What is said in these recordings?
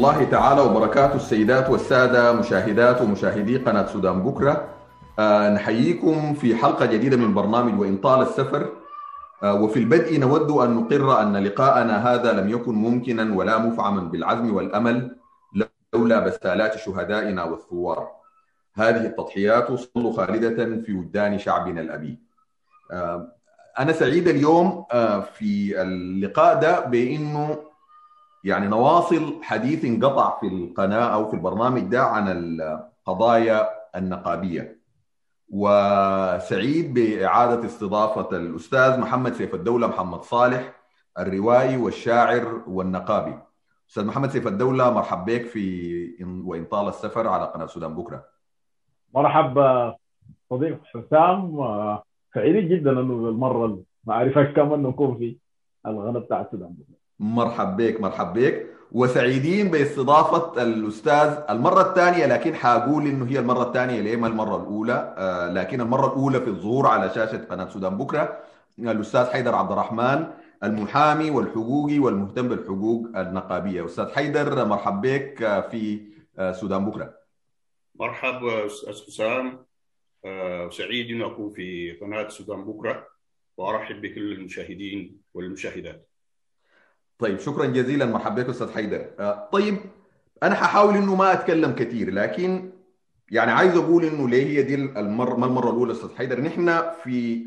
الله تعالى وبركاته السيدات والسادة مشاهدات ومشاهدي قناة سودان بكرة. آه، نحييكم في حلقة جديدة من برنامج وإن طال السفر آه، وفي البدء نود أن نقر أن لقاءنا هذا لم يكن ممكنا ولا مفعما بالعزم والأمل لولا بسالات شهدائنا والثوار. هذه التضحيات تصل خالدة في وجدان شعبنا الأبي. آه، أنا سعيد اليوم في اللقاء ده بأنه يعني نواصل حديث انقطع في القناة أو في البرنامج ده عن القضايا النقابية. وسعيد بإعادة استضافة الأستاذ محمد سيف الدولة محمد صالح الروائي والشاعر والنقابي. أستاذ محمد سيف الدولة مرحب بك في وإن طال السفر على قناة سودان. بكرة. مرحبا صديق حسام. سعيد جدا أنه المرة المعرفة كمان نكون في الغنى بتاع سودان. بكره مرحب بك مرحب بك. وسعيدين باستضافة الأستاذ المرة الثانية لكن حاقول إنه هي المرة الثانية ليه ما المرة الأولى؟ آه لكن المرة الأولى في الظهور على شاشة قناة سودان بكرة. الأستاذ حيدر عبد الرحمن المحامي والحقوقي والمهتم بالحقوق النقابية. أستاذ حيدر مرحب بك في سودان بكرة. مرحبا أستاذ حسام سعيد أن أكون في قناة سودان بكرة وأرحب بكل المشاهدين والمشاهدات. طيب شكرا جزيلا مرحبا بك أستاذ حيدر. طيب أنا ححاول إنه ما أتكلم كثير لكن يعني عايز أقول إنه ليه هي دي المره ما المرة الأولى أستاذ حيدر؟ نحن في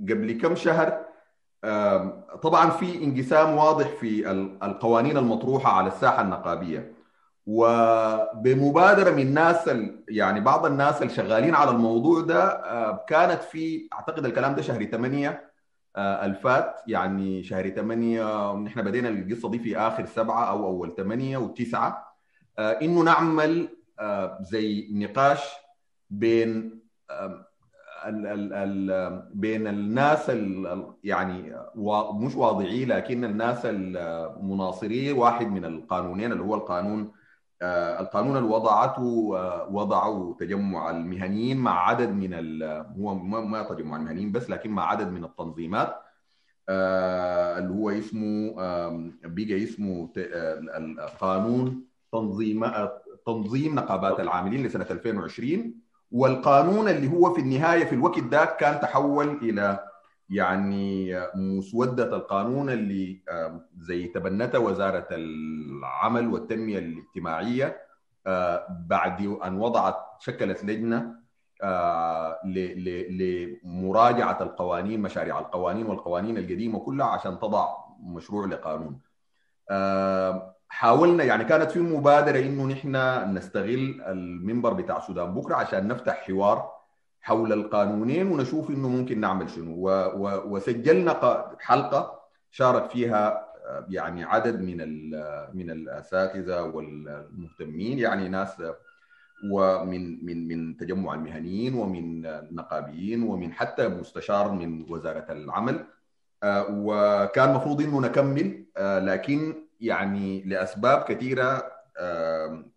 قبل كم شهر طبعا في انقسام واضح في القوانين المطروحة على الساحة النقابية. وبمبادرة من الناس يعني بعض الناس الشغالين على الموضوع ده كانت في أعتقد الكلام ده شهر 8 الفات يعني شهر 8 نحن بدينا القصة دي في آخر سبعة أو أول 8 وتسعه إنه نعمل زي نقاش بين ال ال ال بين الناس ال يعني مش واضعي لكن الناس المناصري واحد من القانونين اللي هو القانون القانون اللي وضعته وضعه تجمع المهنيين مع عدد من هو ما تجمع المهنيين بس لكن مع عدد من التنظيمات اللي هو اسمه بقى اسمه القانون تنظيم تنظيم نقابات العاملين لسنة 2020 والقانون اللي هو في النهاية في الوقت ده كان تحول إلى يعني مسودة القانون اللي زي تبنتها وزارة العمل والتنمية الاجتماعية بعد أن وضعت شكلت لجنة لمراجعة القوانين مشاريع القوانين والقوانين القديمة كلها عشان تضع مشروع لقانون. حاولنا يعني كانت في مبادرة إنه نحن نستغل المنبر بتاع سودان بكرة عشان نفتح حوار حول القانونين ونشوف إنه ممكن نعمل شنو. و و وسجلنا حلقة شارك فيها يعني عدد من من الأساتذة والمهتمين يعني ناس ومن من من تجمع المهنيين ومن النقابيين ومن حتى مستشار من وزارة العمل. وكان المفروض إنه نكمل لكن يعني لأسباب كثيرة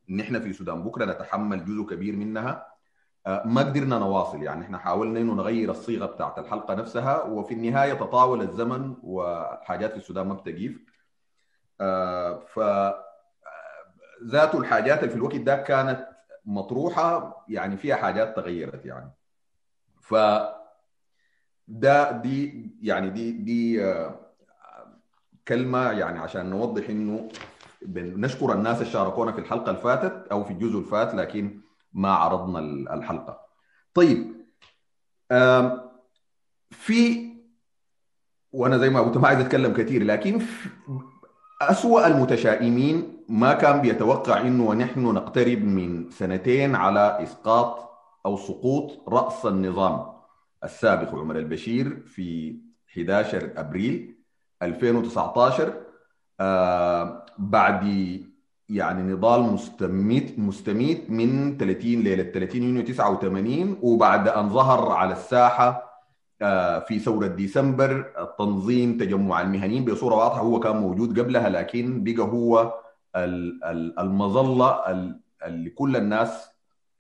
نحن في سودان بكرة نتحمل جزء كبير منها. ما قدرنا نواصل. يعني إحنا حاولنا إنه نغير الصيغة بتاعت الحلقة نفسها وفي النهاية تطاول الزمن والحاجات في السودان ما بتجيف ف ذات الحاجات اللي في الوقت ده كانت مطروحة يعني فيها حاجات تغيرت يعني. ف ده دي يعني دي دي كلمة يعني عشان نوضح إنه نشكر الناس اللي شاركونا في الحلقة اللي فاتت أو في الجزء اللي فات لكن ما عرضنا الحلقة. طيب في وأنا زي ما قلت ما عايز أتكلم كثير لكن أسوأ المتشائمين ما كان بيتوقع إنه نحن نقترب من سنتين على إسقاط أو سقوط رأس النظام السابق عمر البشير في 11 أبريل 2019 آه بعد يعني نضال مستميت مستميت من 30 ليلة 30 يونيو 89 وبعد أن ظهر على الساحة في ثورة ديسمبر التنظيم تجمع المهنيين بصورة واضحة هو كان موجود قبلها لكن بقى هو المظلة اللي كل الناس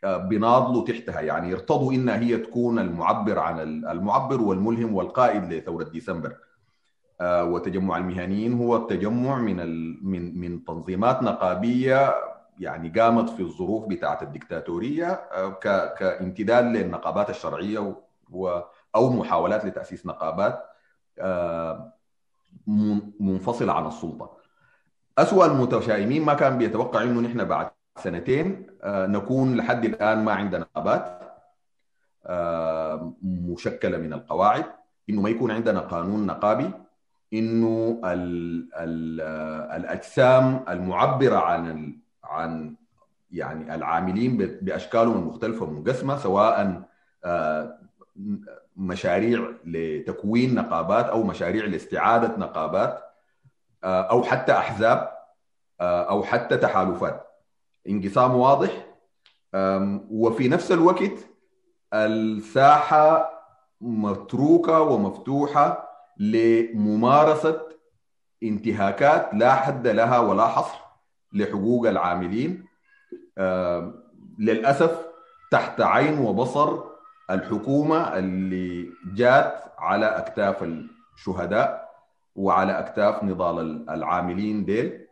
بيناضلوا تحتها. يعني يرتضوا إنها هي تكون المعبر عن المعبر والملهم والقائد لثورة ديسمبر. وتجمع المهنيين هو التجمع من من من تنظيمات نقابية يعني قامت في الظروف بتاعت الدكتاتورية كامتداد للنقابات الشرعية أو محاولات لتأسيس نقابات منفصلة عن السلطة. اسوء المتشائمين ما كان بيتوقع إنه نحن بعد سنتين نكون لحد الآن ما عندنا نقابات مشكلة من القواعد إنه ما يكون عندنا قانون نقابي إنه ال ال الأجسام المعبرة عن عن يعني العاملين بأشكالهم المختلفة منقسمه سواء مشاريع لتكوين نقابات أو مشاريع لاستعادة نقابات أو حتى أحزاب أو حتى تحالفات. انقسام واضح. وفي نفس الوقت الساحة متروكة ومفتوحة لممارسة انتهاكات لا حد لها ولا حصر لحقوق العاملين. للأسف تحت عين وبصر الحكومة اللي جات على أكتاف الشهداء وعلى أكتاف نضال العاملين ديل.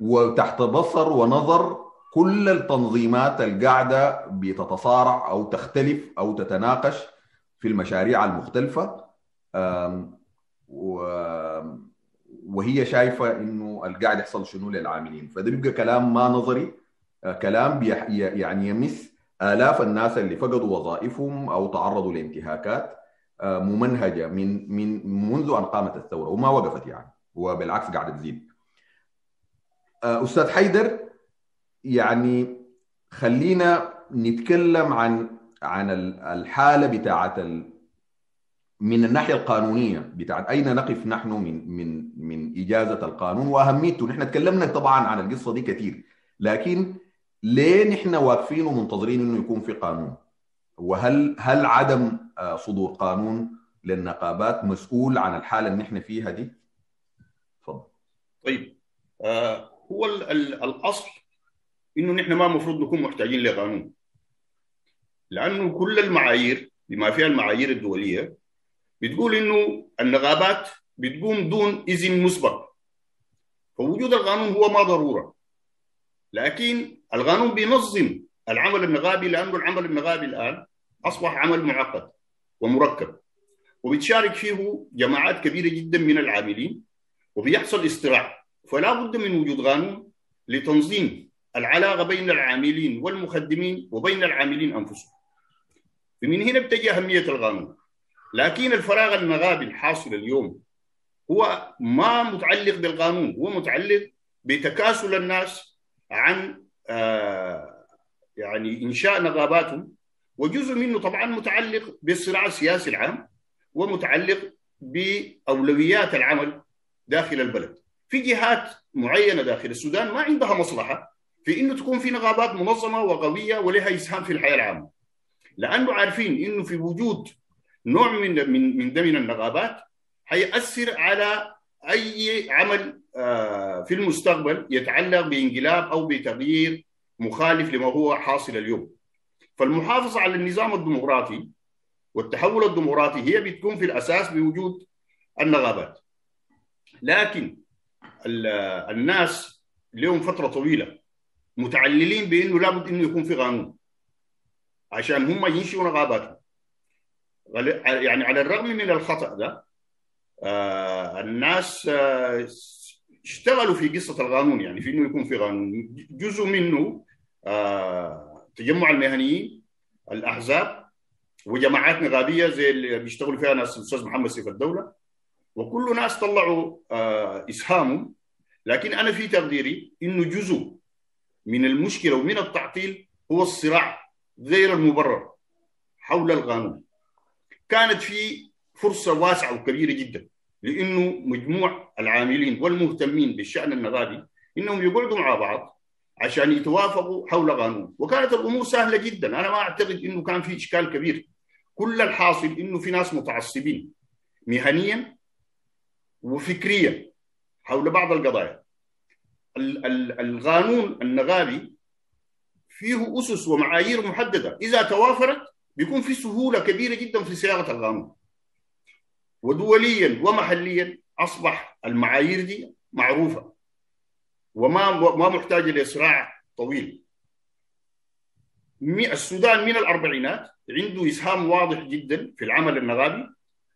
وتحت بصر ونظر كل التنظيمات القاعدة بتتصارع أو تختلف أو تتناقش في المشاريع المختلفه وهي شايفة إنه القاعد يحصل شنو للعاملين. فده بيبقى كلام ما نظري كلام يعني يمس آلاف الناس اللي فقدوا وظائفهم أو تعرضوا لانتهاكات ممنهجة من من منذ أن قامت الثورة وما وقفت يعني. وبالعكس قاعدة تزيد. أستاذ حيدر يعني خلينا نتكلم عن عن الحالة بتاعه من الناحية القانونية بتاعت أين نقف نحن من من من إجازة القانون؟ وأهميته نحن تكلمنا طبعا عن القصة دي كثير لكن ليه نحن واقفين ومنتظرين إنه يكون في قانون؟ وهل هل عدم صدور قانون للنقابات مسؤول عن الحالة اللي نحن فيها دي؟ تفضل. طيب آه هو ال ال الأصل إنه نحن ما المفروض نكون محتاجين لقانون لأنه كل المعايير بما فيها المعايير الدولية بتقول إنه النقابات بتقوم دون إذن مسبق. فوجود القانون هو ما ضرورة. لكن القانون بينظم العمل النقابي لأنه العمل النقابي الآن أصبح عمل معقد ومركب. وبتشارك فيه جماعات كبيرة جدا من العاملين وبيحصل استراع فلا بد من وجود قانون لتنظيم العلاقة بين العاملين والمخدمين وبين العاملين أنفسهم. فمن هنا بتجي أهمية القانون. لكن الفراغ النقابي الحاصل اليوم هو ما متعلق بالقانون هو متعلق بتكاسل الناس عن آه يعني إنشاء نقاباتهم وجزء منه طبعا متعلق بالصراع السياسي العام ومتعلق بأولويات العمل داخل البلد. في جهات معينة داخل السودان ما عندها مصلحة في إنه تكون في نقابات منظمة وقوية ولها إسهام في الحياة العامة. لأنه عارفين إنه في وجود نوع من من من ده من النقابات حيأثر على أي عمل في المستقبل يتعلق بانقلاب أو بتغيير مخالف لما هو حاصل اليوم. فالمحافظة على النظام الديمقراطي والتحول الديمقراطي هي بتكون في الأساس بوجود النقابات. لكن الناس لهم فترة طويلة متعللين بأنه لابد أنه يكون في قانون عشان هم ينشئوا نقاباتهم. يعني على الرغم من الخطأ ده آه الناس آه اشتغلوا في قصة القانون يعني في إنه يكون في قانون. جزء منه آه تجمع المهنيين الأحزاب وجماعات نقابية زي اللي بيشتغلوا فيها ناس الأستاذ محمد سيف الدولة. وكل ناس طلعوا إسهامهم. لكن أنا في تقديري إنه جزء من المشكلة ومن التعطيل هو الصراع غير المبرر حول القانون. كانت في فرصة واسعة وكبيرة جدا لأنه مجموع العاملين والمهتمين بالشأن النقابي إنهم يقعدوا مع بعض عشان يتوافقوا حول قانون. وكانت الأمور سهلة جدا. أنا ما أعتقد إنه كان في إشكال كبير. كل الحاصل إنه في ناس متعصبين مهنيا وفكريا حول بعض القضايا. القانون النقابي فيه أسس ومعايير محددة. إذا توافرت بيكون في سهولة كبيرة جدا في صياغة القانون ودوليا ومحليا أصبح المعايير دي معروفة. وما ما محتاجه لصراع طويل. السودان من الأربعينات عنده إسهام واضح جدا في العمل النغابي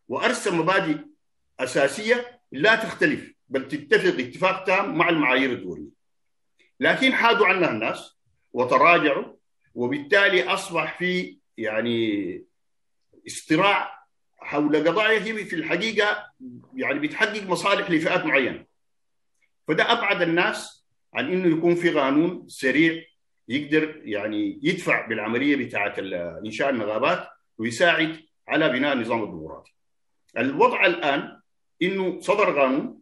وارسم مبادئ أساسية لا تختلف بل تتفق اتفاق تام مع المعايير الدولية. لكن حادوا عنها الناس وتراجعوا وبالتالي أصبح في يعني اصطراع حول قضايا في الحقيقة يعني بتحقق مصالح لفئات معينة. فده أبعد الناس عن إنه يكون في قانون سريع يقدر يعني يدفع بالعملية بتاعه إنشاء النغابات ويساعد على بناء النظام الديمقراطي. الوضع الآن إنه صدر قانون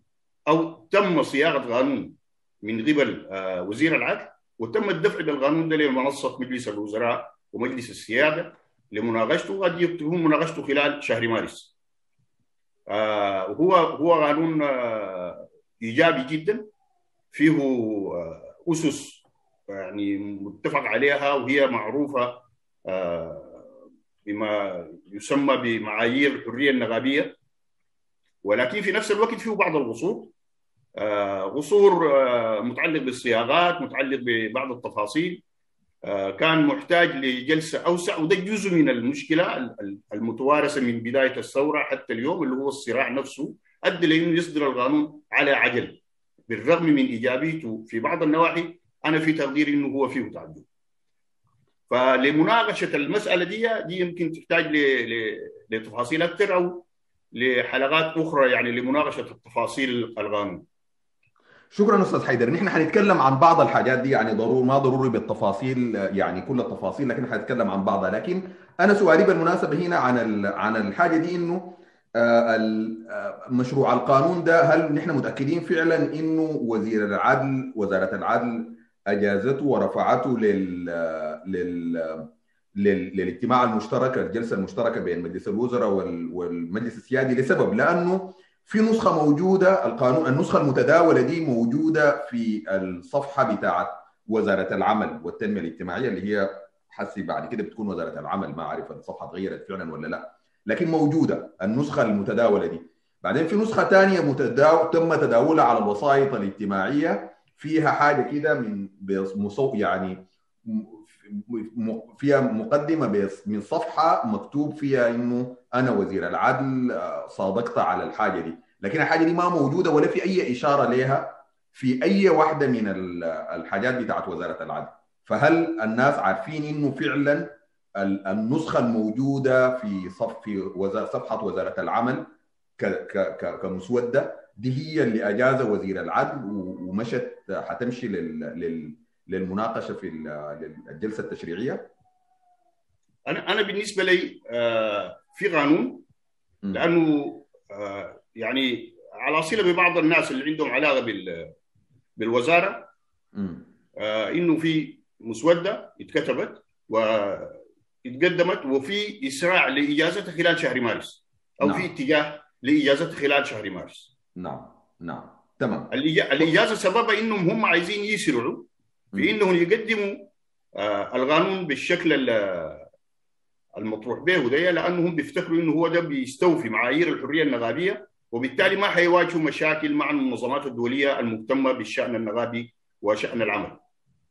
أو تم صياغة قانون من قبل وزير العدل وتم الدفع بالقانون ده لمنصة مجلس الوزراء ومجلس السيادة لمناقشته وقد يكون مناقشته خلال شهر مارس. هو هو قانون إيجابي جدا. فيه أسس يعني متفق عليها وهي معروفة بما يسمى بمعايير الحرية النغابيه ولكن في نفس الوقت فيه بعض القصور. قصور متعلق بالصياغات متعلق ببعض التفاصيل. كان محتاج لجلسة أوسع وده جزء من المشكلة المتوارثة من بداية الثورة حتى اليوم اللي هو الصراع نفسه أدى لأنه يصدر القانون على عجل. بالرغم من إيجابيته في بعض النواحي أنا في تقديري إنه هو فيه تعدد فلمناقشة المسألة دي دي يمكن تحتاج لتفاصيل أكثر أو لحلقات أخرى يعني لمناقشة التفاصيل القانون. شكرا أستاذ حيدر. نحن حنتكلم عن بعض الحاجات دي يعني ضروري ما ضروري بالتفاصيل يعني كل التفاصيل لكن حنتكلم عن بعضها. لكن أنا سؤالي بالمناسبه هنا عن عن الحاجة دي إنه مشروع القانون ده هل نحن متأكدين فعلا إنه وزير العدل وزارة العدل أجازته ورفعته لل لل لل... للاجتماع المشترك الجلسه المشتركة بين مجلس الوزراء وال... والمجلس السيادي لسبب؟ لأنه في نسخة موجودة القانون النسخة المتداولة دي موجودة في الصفحة بتاعت وزارة العمل والتنمية الاجتماعية اللي هي حسي بعد كده بتكون وزارة العمل ما أعرف الصفحه اتغيرت فعلا ولا لأ. لكن موجودة النسخة المتداولة دي. بعدين في نسخة ثانية متداول تم تداولها على الوسائط الاجتماعية فيها حاجة كده من يعني فيها مقدمة من صفحة مكتوب فيها إنه أنا وزير العدل صادقت على الحاجة دي. لكن الحاجة دي ما موجودة ولا في أي إشارة لها في أي واحدة من الحاجات بتاعت وزارة العدل. فهل الناس عارفين إنه فعلا النسخة الموجودة في صف في صفحة وزارة العمل كمسودة دي هي اللي اجاز وزير العدل ومشت حتمشي لل, لل للمناقشة في الجلسه التشريعية؟ أنا أنا بالنسبة لي في قانون لأنه يعني على صلة ببعض الناس اللي عندهم علاقة بال بالوزارة إنه في مسودة اتكتبت واتقدمت وفي إسراع لإجازتها خلال شهر مارس أو نعم. في اتجاه لإجازتها خلال شهر مارس. نعم نعم. تمام. الإجازة سببها إنهم هم عايزين يسرعوا في إنهم يقدموا آه القانون بالشكل المطروح به وده لأنهم بيفتكروا إنه هو ده بيستوفي معايير الحرية النغابيه وبالتالي ما حيواجهوا مشاكل مع المنظمات الدولية المهتمة بالشأن النغابي وشأن العمل.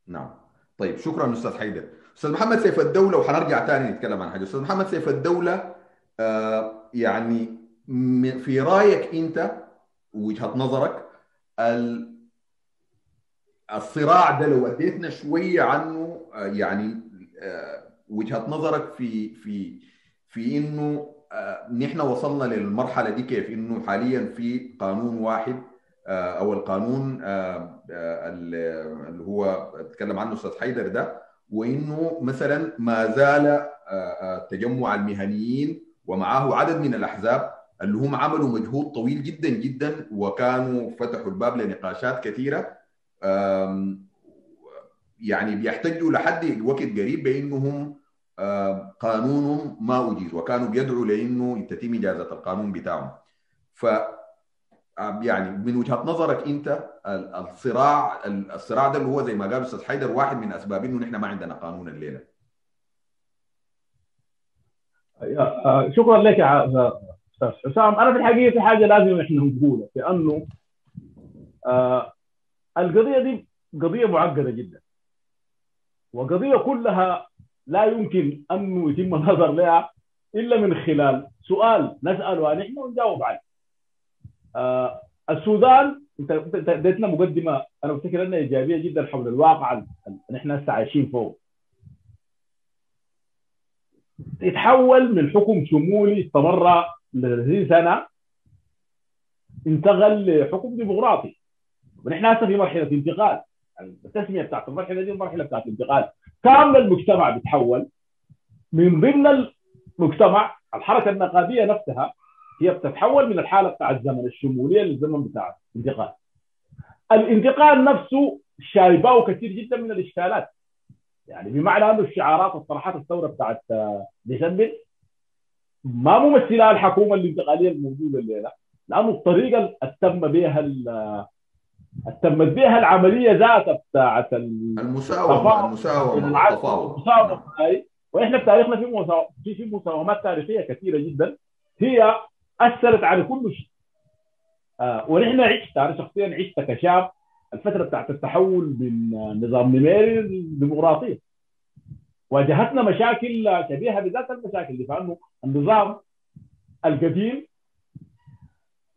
نعم. طيب شكرا أستاذ حيدر. أستاذ محمد سيف الدولة وحنرجع ثاني نتكلم عن حاجة، أستاذ محمد سيف الدولة آه يعني في رأيك أنت وجهة نظرك الصراع ده لو أديتنا شوية عنه يعني وجهة نظرك في في في إنه نحن وصلنا للمرحلة دي كيف؟ إنه حاليا في قانون واحد أو القانون اللي هو تكلم عنه أستاذ حيدر ده وإنه مثلا ما زال تجمع المهنيين ومعه عدد من الأحزاب اللي هم عملوا مجهود طويل جدا جدا وكانوا فتحوا الباب لنقاشات كثيرة. يعني بيحتجوا لحد وقت قريب بأنهم قانونهم ما أجيز وكانوا بيدعوا لأنه تتم إجازة القانون بتاعهم. ف يعني من وجهة نظرك أنت الصراع الصراع ده اللي هو زي ما قال أستاذ حيدر واحد من أسباب إنه نحن ما عندنا قانون الليلة. شكرا لك يا أستاذ حسام. أنا في الحقيقة في حاجة لازم إحنا نقولها لأنه آه القضية دي قضية معقدة جدا وقضية كلها لا يمكن انه يتم النظر لها إلا من خلال سؤال نساله نحن ونجاوب عنه. آه السودان انت أديتنا مقدمة أنا بفتكر أنها إيجابية جدا حول الواقع اللي إحنا هسه عايشين فوق. يتحول من حكم شمولي استمر ل 30 سنة انتقل لحكم ديمقراطي ونحن هسه في مرحلة انتقال. التسمية بتاعت المرحلة دي المرحله بتاعت انتقال. كامل المجتمع بيتحول. من ضمن المجتمع الحركة النقابية نفسها هي بتتحول من الحالة بتاع الزمن الشمولية للزمن بتاع الانتقال. الانتقال نفسه شايباه كثير جدا من الاشكالات. يعني بمعنى أنه الشعارات والصراحات الثورة بتاعت ديسمبر ما ممثله الحكومة الانتقالية الموجودة الليلة لأنه الطريقة اللي تم بها تمت بها العملية ذاتها بتاعت المساومة المساومة المساومه وإحنا بتاريخنا في مساومة في في مساومات تاريخية كثيرة جدا. هي أثرت على كل شيء. آه ونحن عشت أنا شخصيا عشت كشاب الفترة بتاعت التحول من نظام نميري للديمقراطيه واجهتنا مشاكل شبيهة بذات المشاكل دي فانه النظام القديم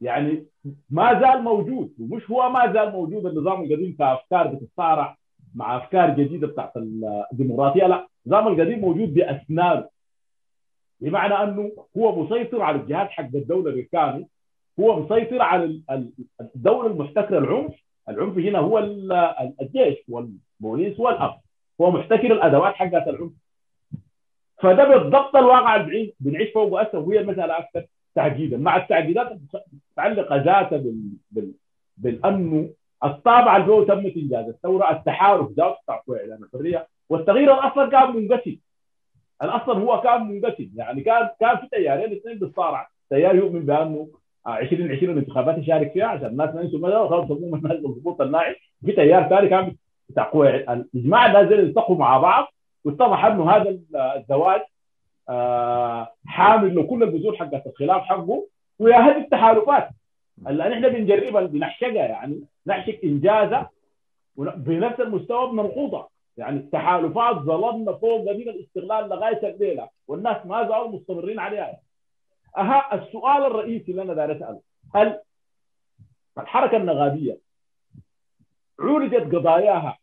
يعني ما زال موجود ومش هو ما زال موجود النظام القديم كافكار بتتصارع مع أفكار جديدة بتاعت الديمقراطية لا النظام القديم موجود باسنانه بمعنى أنه هو مسيطر على الجهات حق الدولة بالكامل هو مسيطر على الدولة المحتكرة العنف. العنف هنا هو الجيش والبوليس والامن هو محتكر الأدوات حقت العنف. فده بالضبط الواقع اللي بنعيش فوقه هسه وهي المسألة أكثر. تعقيدا مع التعقيدات المتعلقه ذاتها بال... بال... بالانه الطابع اللي هو تم إنجاز. الثورة التحالف ذاته بتاع إعلان الحرية. والتغيير الاصل كان منقسم. الاصل هو كان منقسم. يعني كان كان في تيارين الاثنين بيتصارع تيار يؤمن بأنه 2020 الانتخابات يشارك فيها عشان الناس ما ينسوا المدى وخلاص تقوم الناس بالضبوط الناعم. في تيار ثاني كان بتاع الإجماع الناس التقوا مع بعض. واتضح إنه هذا الزواج آه حامل لكل البذور حقت الخلاف حقه. ويا هذه التحالفات اللي نحن بنجربها بنحشقها يعني نحشق انجازها بنفس المستوى بنرفضها يعني التحالفات ظلمنا فوق من الاستغلال لغاية الليلة والناس ما زالوا مستمرين عليها. أها السؤال الرئيسي اللي أنا داير أسأله هل الحركة النغابيه عولجت قضاياها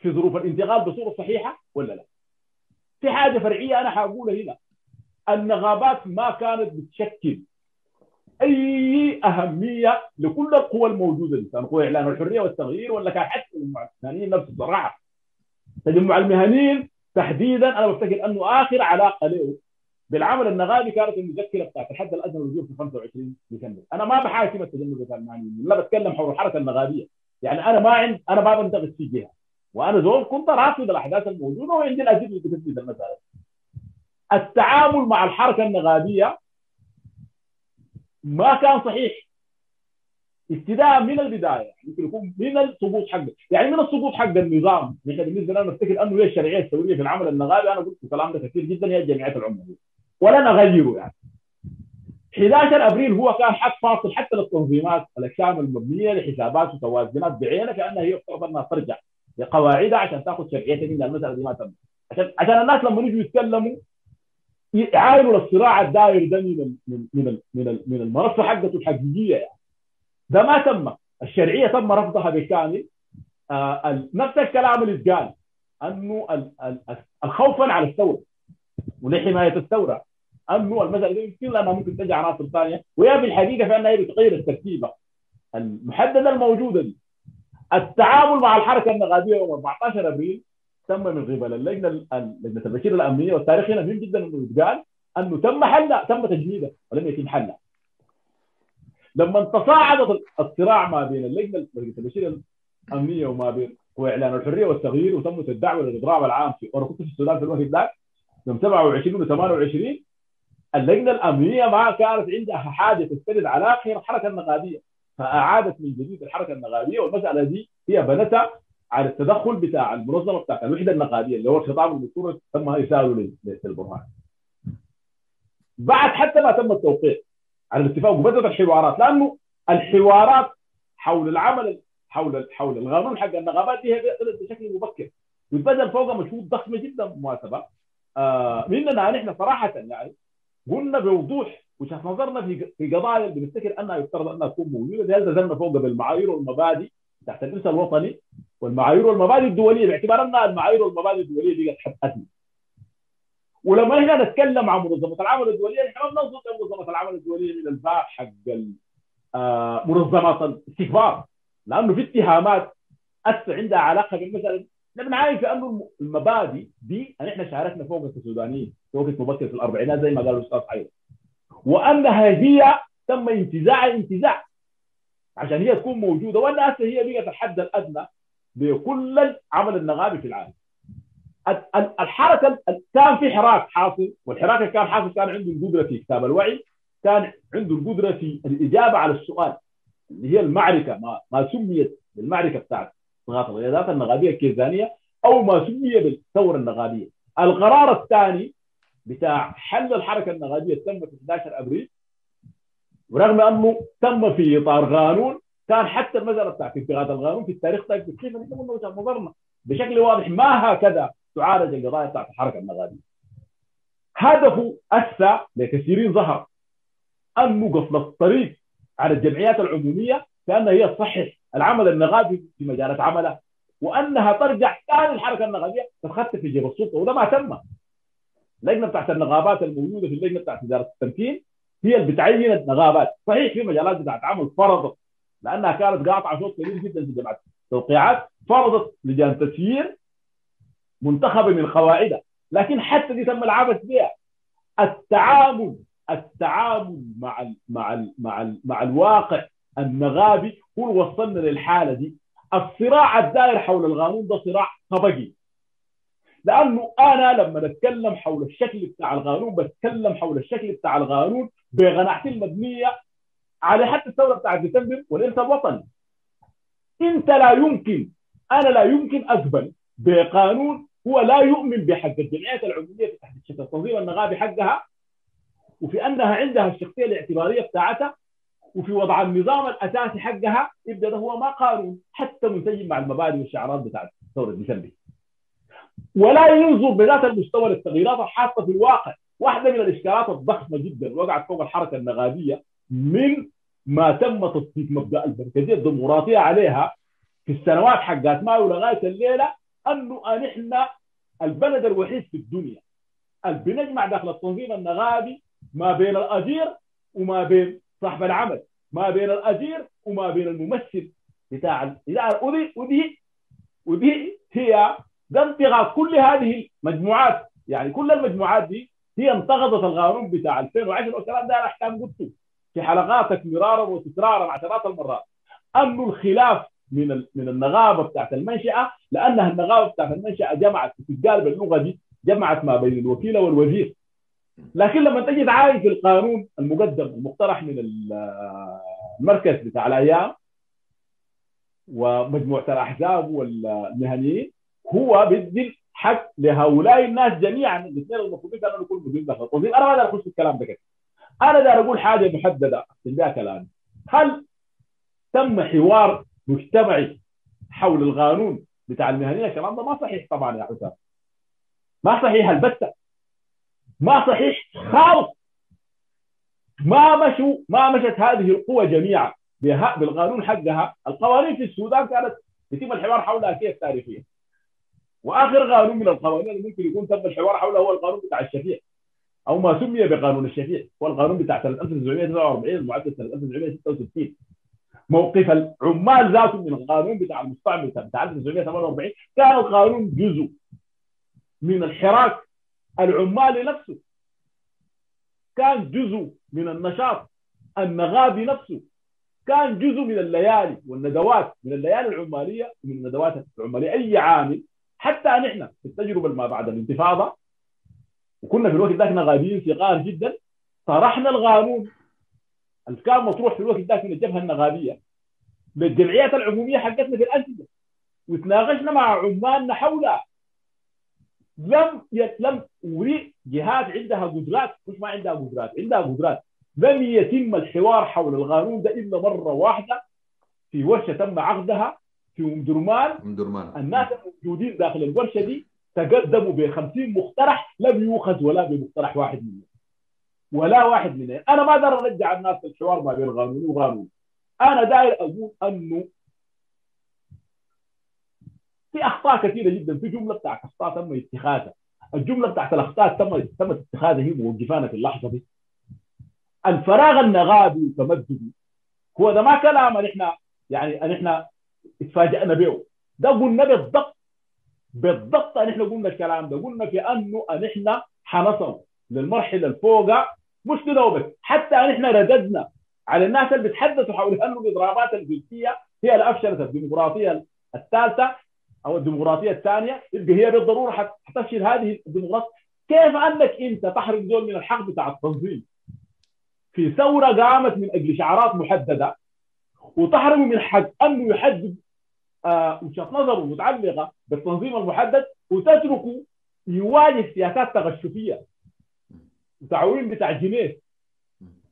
في ظروف الانتقال بصورة صحيحة ولا لا؟ في حاجة فرعية أنا حقولها هنا. النغابات ما كانت بتشكل أي أهمية لكل القوى الموجودة دي. كان قوى إعلان الحرية والتغيير ولا كان حتى تجمع المهنيين نفس الصراحه تجمع المهنيين تحديدا. أنا بفتكر أنه آخر علاقة له بالعمل النغابي كانت المذكرة بتاعت الحد الادنى للوجوه في 25 ديسمبر. أنا ما بحاكم التجمع بتاع المهنيين لا بتكلم حول الحركه النغابية. يعني أنا ما عند أنا ما بنتقد في جهة. وأنا زول كنت راصد الأحداث الموجودة وعندي الادله اللي بتثبت المسألة. التعامل مع الحركة النغابيه ما كان صحيح. ابتداء من البداية يمكن يكون من السقوط حقه. يعني من السقوط حق النظام نحن بالنسبة لنا نفتكر أنه هي الشرعية الثوريه في العمل النغابي أنا قلت الكلام ده كثير جدا هي الجمعيات العموميه ولا نغيره يعني. 11 أبريل هو كان حد فاصل حتى للتنظيمات الأجسام المبنية لحسابات وتوازنات بعينها كأنها هي افترض أنها ترجع. لقواعدها عشان تاخذ شرعيتها من المساله دي ما تم. عشان عشان الناس لما يجوا يتكلموا يعاينوا الصراع الداير ده من من من من, من المنصة حقته الحقيقية يعني. ده ما تم. الشرعية تم رفضها بالكامل آه نفس الكلام اللي اتقال أنه الخوفا على الثورة ولحماية الثورة. أنه المسألة دي يمكن لأنها ممكن تجي عناصر ثانية. وهي في الحقيقة في انها بتغير التركيبه المحددة الموجودة دي التعامل مع الحركة النغابيه يوم 14 أبريل تم من قبل اللجنة لجنة البشير الأمنية والتاريخ هنا مهم جدا إنه يتقال انه تم حلها تم تجميدها ولم يتم حلها. لما تصاعد الصراع ما بين اللجنة لجنة البشير الأمنية وما بين واعلان الحرية والتغيير وتمت الدعوه للإضراب العام في كنت في السودان في الوقت ذاك يوم 27 و 28 اللجنة الأمنية ما كانت عندها حاجة تستند على خير الحركه النقابية. فأعادت من جديد الحركة النقابية والمسألة دي هي بنتها على التدخل بتاع المنظمة بتاعت الوحدة النقابية اللي هو الخطاب المذكور تم إرساله للبرهان. بعد حتى ما تم التوقيع على الاتفاق وبدأت الحوارات لأنه الحوارات حول العمل حول حول القانون حق النغابات دي بشكل مبكر. وبدل فوق مجهود ضخمه جدا بالمناسبه آه مننا نحن صراحة يعني قلنا بوضوح وجهه نظرنا في في قضايا بنفتكر أنها يفترض أنها تكون موجودة. دي نزلنا فوق بالمعايير والمبادئ تحت الارث الوطني والمعايير والمبادئ الدولية باعتبار أنها المعايير والمبادئ الدولية دي حد ادنى ولما إحنا نتكلم عن منظمة العمل الدولية إحنا ما بننظر منظمة العمل الدولية من الباب حق آه منظمات الاستكبار. لأنه في اتهامات هسه عندها علاقة بالمساله نحن عارف أنه المبادئ دي إحنا شاركنا فوق السودانيين في وقت مبكر في الأربعينات زي ما قال الأستاذ حيدر وانها هي تم انتزاع انتزاع. عشان هي تكون موجودة. وانها هي بقت الحد الأدنى لكل العمل النغابي في العالم. الحركة كان في حراك حاصل والحراك كان حاصل كان عنده القدرة في كتاب الوعي كان عنده القدرة في الإجابة على السؤال اللي هي المعركة ما, ما سميت بالمعركة بتاعت صغار القيادات النغابيه الكيزانيه أو ما سمي بالثورة النغابيه القرار الثاني بتاع حل الحركة النغابيه تم في 11 أبريل ورغم أنه تم في إطار قانون كان حتى المساله بتاعت انتقاد القانون في التاريخ كيف نحن قلنا وجهه نظرنا بشكل واضح ما هكذا تعالج القضايا بتاعت الحركة النغابيه هدفه أسى لكثيرين ظهر. أنه قفل الطريق على الجمعيات العمومية كانها هي تصحح العمل النغابي في مجالات عملها وأنها ترجع ثاني الحركة النغابيه تتخطى في جيب السلطة وده ما تم. اللجنة بتاعت النغابات الموجودة في اللجنة بتاعت إدارة التمكين هي اللي بتعين النغابات صحيح في مجالات بتاعت عمل فرضت لأنها كانت قاطعة صوت كبير جدا في جماعة التوقيعات فرضت لجان تسيير منتخبه من قواعدها لكن حتى دي تم العبث بها التعامل التعامل مع ال مع ال مع ال مع الواقع النغابي هو اللي وصلنا للحالة دي. الصراع الدائر حول القانون ده صراع طبقي. لأنه أنا لما اتكلم حول الشكل بتاع القانون بتكلم حول الشكل بتاع القانون بقناعتي المبنية على حتى الثورة بتاعت ديسمبر والارث الوطني إنت لا يمكن أنا لا يمكن اقبل بقانون هو لا يؤمن بحق الجمعيات العمومية تحت الشكل التنظيم النغابي حقها وفي أنها عندها الشخصية الاعتبارية بتاعتها وفي وضع النظام الأساسي حقها يبدا ده هو ما قانون حتى منسجم مع المبادئ والشعارات بتاعت ثورة ديسمبر. ولا ينظر بذات المستوى للتغييرات الحاصله في الواقع. واحدة من الاشكالات الضخمة جدا وقعت فوق الحركة النغابيه من ما تم تطبيق مبدأ المركزية الديمقراطية عليها في السنوات حقات مايو لغايه الليلة أنه نحن البلد الوحيد في الدنيا اللي بنجمع داخل التنظيم النغابي ما بين الاجير وما بين صاحب العمل ما بين الاجير وما بين الممثل بتاع الإدارة. ودي ودي ودي هي ده كل هذه المجموعات. يعني كل المجموعات دي هي انتقدت القانون بتاع 2010 والكلام ده أنا احكام قلته في حلقاتك مرارا وتكرارا عشرات المرات. أنه الخلاف من من النغابة بتاعت المنشأة لانها النغابة بتاعت المنشأة جمعت في القالب اللغة دي جمعت ما بين الوكيل والوزير. لكن لما تجي تعاين في القانون المقدم المقترح من المركز بتاع الأيام ومجموعة الأحزاب والمهنيين هو بيدي حق لهؤلاء الناس جميعا. الاثنين المفروضين كانوا يكونوا موجودين داخل التنظيم أنا ما أقدر اخش في الكلام ده كده. أنا داير أقول حاجة محددة اختم بها كلامي هل تم حوار مجتمعي حول القانون بتاع المهنية؟ الكلام ده ما صحيح طبعا يا حسام ما صحيح البتة. ما صحيح خالص ما مشوا ما مشت هذه القوى جميعا بالقانون حقها. القوانين في السودان كانت يتم الحوار حولها كيف تاريخيا؟ وآخر قانون من القوانين اللي ممكن يكون تم الحوار حوله هو القانون بتاع الشفيع. أو ما سمي بقانون الشفيع. هو القانون بتاع سنة 1949 المعدل سنة 1966 موقف العمال ذاته من القانون بتاع المستعمر بتاع 1948 كان القانون جزء من الحراك العمالي نفسه كان جزء من النشاط النغابي نفسه. كان جزء من الليالي والندوات من الليالي العمالية ومن الندوات العمالية. أي عامل حتى نحن في التجربه ما بعد الانتفاضة. وكنا في الوقت ذاك نغابيين صغار جدا. طرحنا القانون. اللي كان مطروح في الوقت ذاك من الجبهة النغابيه للجمعيات العمومية حقتنا في الأنشطة. وتناقشنا مع عمالنا حولها لم لم جهات عندها قدرات. مش ما عندها قدرات عندها قدرات. لم يتم الحوار حول القانون ده إلا مرة واحدة. في ورشه تم عقدها. في أم درمان. أم درمان. الناس الموجودين داخل الورشة دي تقدموا ب 50 مقترح لم يؤخذ ولا بمقترح واحد منهم. ولا واحد منهم. أنا ما أقدر أرجع الناس الحوار ما بين قانوني وقانوني أنا داير أقول أنه في أخطاء كثيرة جدا. في جملة بتاعت أخطاء تم اتخاذها. الجملة بتاعت الأخطاء تم تم اتخاذها هي موقفانا في اللحظة دي. الفراغ النغابي والتمددي هو ده ما كلام نحن يعني ان إحنا اتفاجئنا به. ده قلنا بالضبط. بالضبط أن إحنا قلنا الكلام ده. قلنا في انه أن إحنا حنصل للمرحلة الفوق مش كده حتى أن إحنا رددنا على الناس اللي بيتحدثوا حول انه الاضرابات الجنسيه هي اللي أفشلت الديمقراطية الثالثة أو الديمقراطية الثانية يبقى هي بالضرورة حتفشل هذه الديمقراطية. كيف أنك أنت تحرم دول من الحق بتاع التنظيم؟ في ثورة قامت من أجل شعارات محددة. وتحرم من حق انه يحدد آه وجهه نظره متعلقة بالتنظيم المحدد وتتركه يواجه سياسات تغششيه وتعويم بتاع جنيه.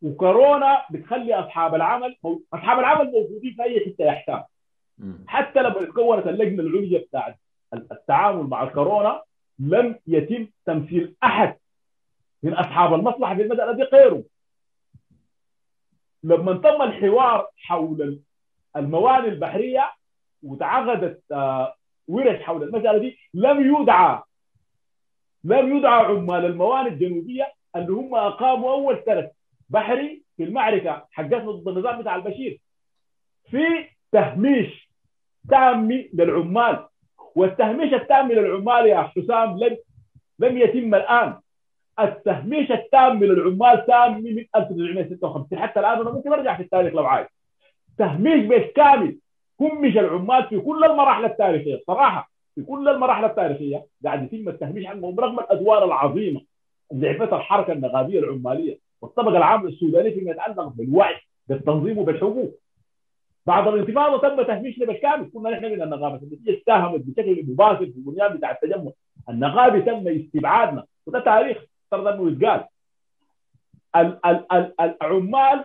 وكورونا بتخلي أصحاب العمل أصحاب العمل موجودين في أي حتة يحتاج. حتى لما تكونت اللجنة العليا بتاعت التعامل مع الكورونا لم يتم تمثيل أحد من أصحاب المصلحة في المساله دي غيره. لما تم الحوار حول الموانئ البحرية وتعقدت ورش حول المسألة دي لم يدعى لم يدعى عمال الموانئ الجنوبية اللي هم أقاموا أول سنه بحري في المعركة حقتنا ضد النظام بتاع البشير. في تهميش تام للعمال والتهميش التام للعمال يا حسام لم لم يتم الآن. التهميش التام للعمال تام من 1956 حتى الآن أنا ممكن أرجع في التاريخ لو عايز. تهميش بالكامل همش العمال في كل المراحل التاريخية. صراحة في كل المراحل التاريخية قاعد يتم التهميش عنهم رغم الأدوار العظيمة. اللي عرفتها الحركة النقابية العمالية. والطبقه العامه السودانيه فيما يتعلق بالوعي بالتنظيم وبالحقوق. بعد الانتفاضه تم تهميشنا بالكامل كنا نحن من النقابة التي اتهمت بشكل مباشر في البنيان بتاع التجمع. النقابي تم استبعادنا. وده تاريخ افترض انه يتقال ال- ال- ال- العمال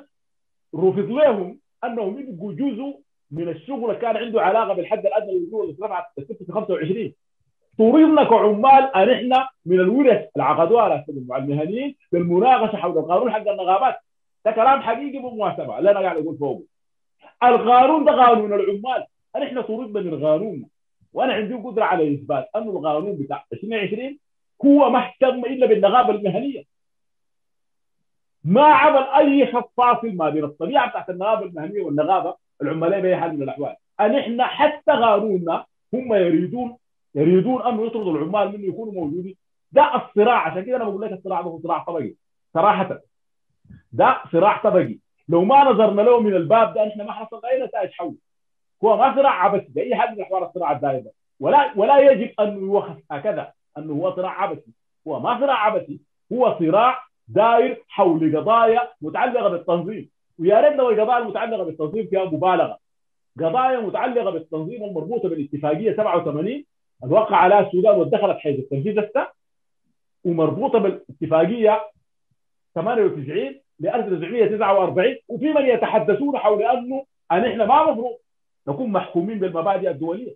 رفض لهم أنهم يبقوا جزء من الشغل كان عنده علاقة بالحد الادنى للوجوه اللي رفعت في 25 طردنا كعمال أن إحنا من الورش اللي عقدوها المهنيين بالمناقشة حول القانون حق النقابات. ده كلام حقيقي بمواسبه لا أنا قاعد أقول فوقه القانون ده قانون العمال. إحنا طردنا من قانوننا. وأنا عندي قدرة على إثبات انه القانون بتاع 2020 هو ما اهتم إلا بالنقابة المهنية. ما عمل أي خط فاصل ما بين الطبيعة بتاعت النقابة المهنية والنقابة العمالية بأي حال من الأحوال. أن إحنا حتى قانوننا هم يريدون يريدون انه يطردوا العمال منه يكونوا موجودين. ده الصراع. عشان كده أنا بقول لك الصراع ده هو صراع طبقي. صراحة. ده صراع طبقي. لو ما نظرنا له من الباب ده إحنا ما حصل أي نتائج حول. هو ما صراع عبثي بأي حال من احوال الصراع الدائم ولا ولا يجب أن يوخف هكذا. أنه هو صراع عبثي. هو ما صراع عبثي هو صراع داير حول قضايا متعلقة بالتنظيم. ويا ريت لو القضايا المتعلقة بالتنظيم فيها مبالغة. قضايا متعلقة بالتنظيم المربوطة بالاتفاقية 87 الوقع عليها السودان ودخلت حيز التنفيذ السا ومربوطة بالاتفاقية 98 ل 1949 وفي من يتحدثون حول أنه أن إحنا ما المفروض نكون محكومين بالمبادئ الدولية.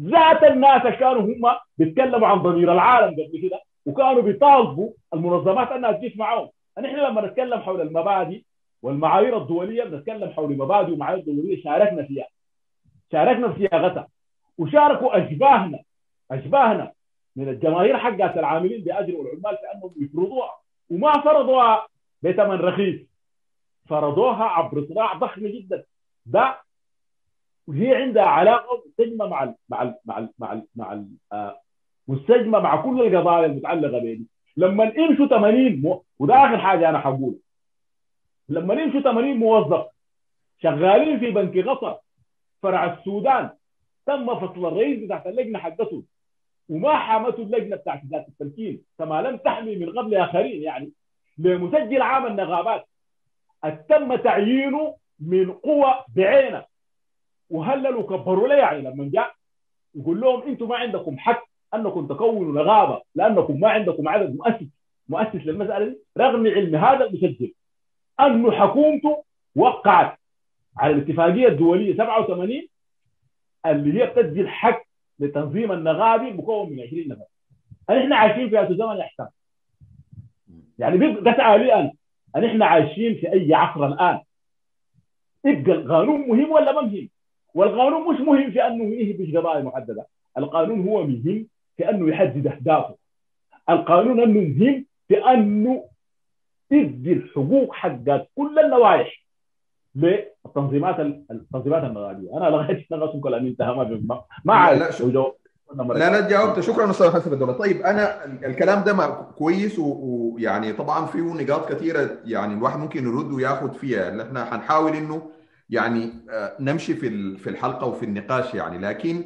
ذات الناس كانوا هم بيتكلموا عن ضمير العالم قبل كده وكانوا بيطالبوا المنظمات أنها تجيش معاهم. نحن لما نتكلم حول المبادئ والمعايير الدولية بنتكلم حول مبادئ ومعايير دولية شاركنا فيها. شاركنا في صياغتها وشاركوا أشباهنا أشباهنا من الجماهير حقات العاملين بأجر والعمال في انهم يفرضوها وما فرضوها بثمن رخيص. فرضوها عبر صراع ضخم جدا. ده وهي عندها علاقة مستجمة مع ال مع ال مع ال مع ال مع ال آه مستجمة مع كل القضايا المتعلقة بيني لما يمشوا 80 مو... وده آخر حاجة أنا حقول لما يمشوا 80 موظف شغالين في بنك غصر فرع السودان تم فصل الرئيس بتاعت اللجنة حقته وما حامته اللجنة بتاعت ذات التمكين كما لم تحمي من قبل آخرين يعني لمسجل عام النقابات. تم تعيينه من قوى بعينه. وهللوا كبروا له يعني لما جاء يقول لهم أنتم ما عندكم حق انكم تكونوا نقابه لانكم ما عندكم عدد مؤسس مؤسس للمسألة دي. رغم علم هذا المسجل. أنه حكومته وقعت على الاتفاقية الدولية 87 اللي هي بتدي الحق لتنظيم النغابي مكون من 20 نفر. إحنا عايشين في هذا الزمن احسن يعني بسعى لي أنا. ان إحنا عايشين في أي عصر الآن. يبقى القانون مهم ولا ما مهم؟ والقانون مش مهم في أنه يهبش قضايا محددة، القانون هو مهم في أنه يحدد أهدافه. القانون أنه مهم في أنه يدي الحقوق حقت كل النوايح للتنظيمات التنظيمات المغاربيه، أنا لغايه نغص كلامي انتهى ما ما عارف لا لا جاوبت. شكرا أستاذ حسن الدولة طيب أنا الكلام ده كويس ويعني طبعا فيه نقاط كثيرة يعني الواحد ممكن يرد وياخذ فيها. اللي إحنا حنحاول إنه يعني نمشي في في الحلقة وفي النقاش يعني. لكن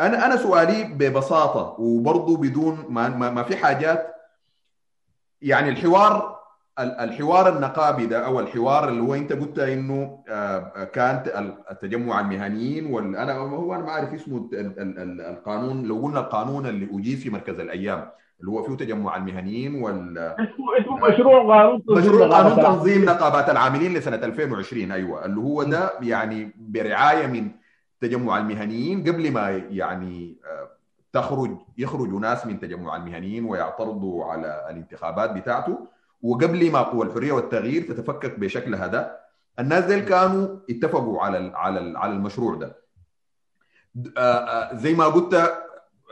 أنا أنا سؤالي ببساطة وبرضه بدون ما ما في حاجات. يعني الحوار الحوار النقابي ده أو الحوار اللي هو أنت قلت إنه كان التجمع المهنيين ولا أنا هو أنا ما أعرف اسمه القانون. لو قلنا القانون اللي اجيز في مركز الأيام. اللي هو فيه تجمع المهنيين وال اسمه مشروع قانون مشروع قانون تنظيم نقابات العاملين لسنة 2020 أيوه. اللي هو ده يعني برعاية من تجمع المهنيين قبل ما يعني تخرج يخرجوا ناس من تجمع المهنيين ويعترضوا على الانتخابات بتاعته. وقبل ما قوى الحرية والتغيير تتفكك بشكل هذا الناس ديل كانوا اتفقوا على ال على ال على المشروع ده. زي ما قلت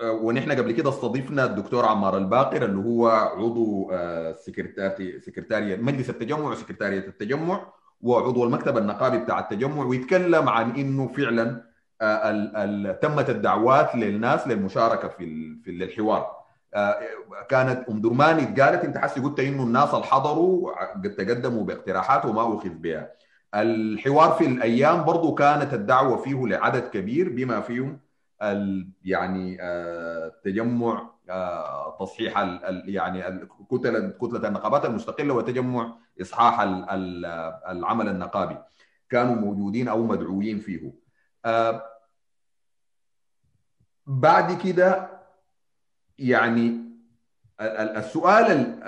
ونحن قبل كده استضفنا الدكتور عمار الباقر اللي هو عضو سكرتاري سكرتاريا مجلس التجمع وسكرتارية التجمع وعضو المكتب النقابي بتاع التجمع ويتكلم عن إنه فعلا ال تمت الدعوات للناس للمشاركة في في الحوار. كانت أم درمان قالت أنت حسي قلت إنه الناس اللي حضروا قد تقدموا باقتراحات وما اخذ بها. الحوار في الأيام برضو كانت الدعوة فيه لعدد كبير بما فيهم يعني تجمع تصحيح يعني كتله كتلة النقابات المستقلة وتجمع إصحاح العمل النقابي. كانوا موجودين أو مدعوين فيه. بعد كده يعني السؤال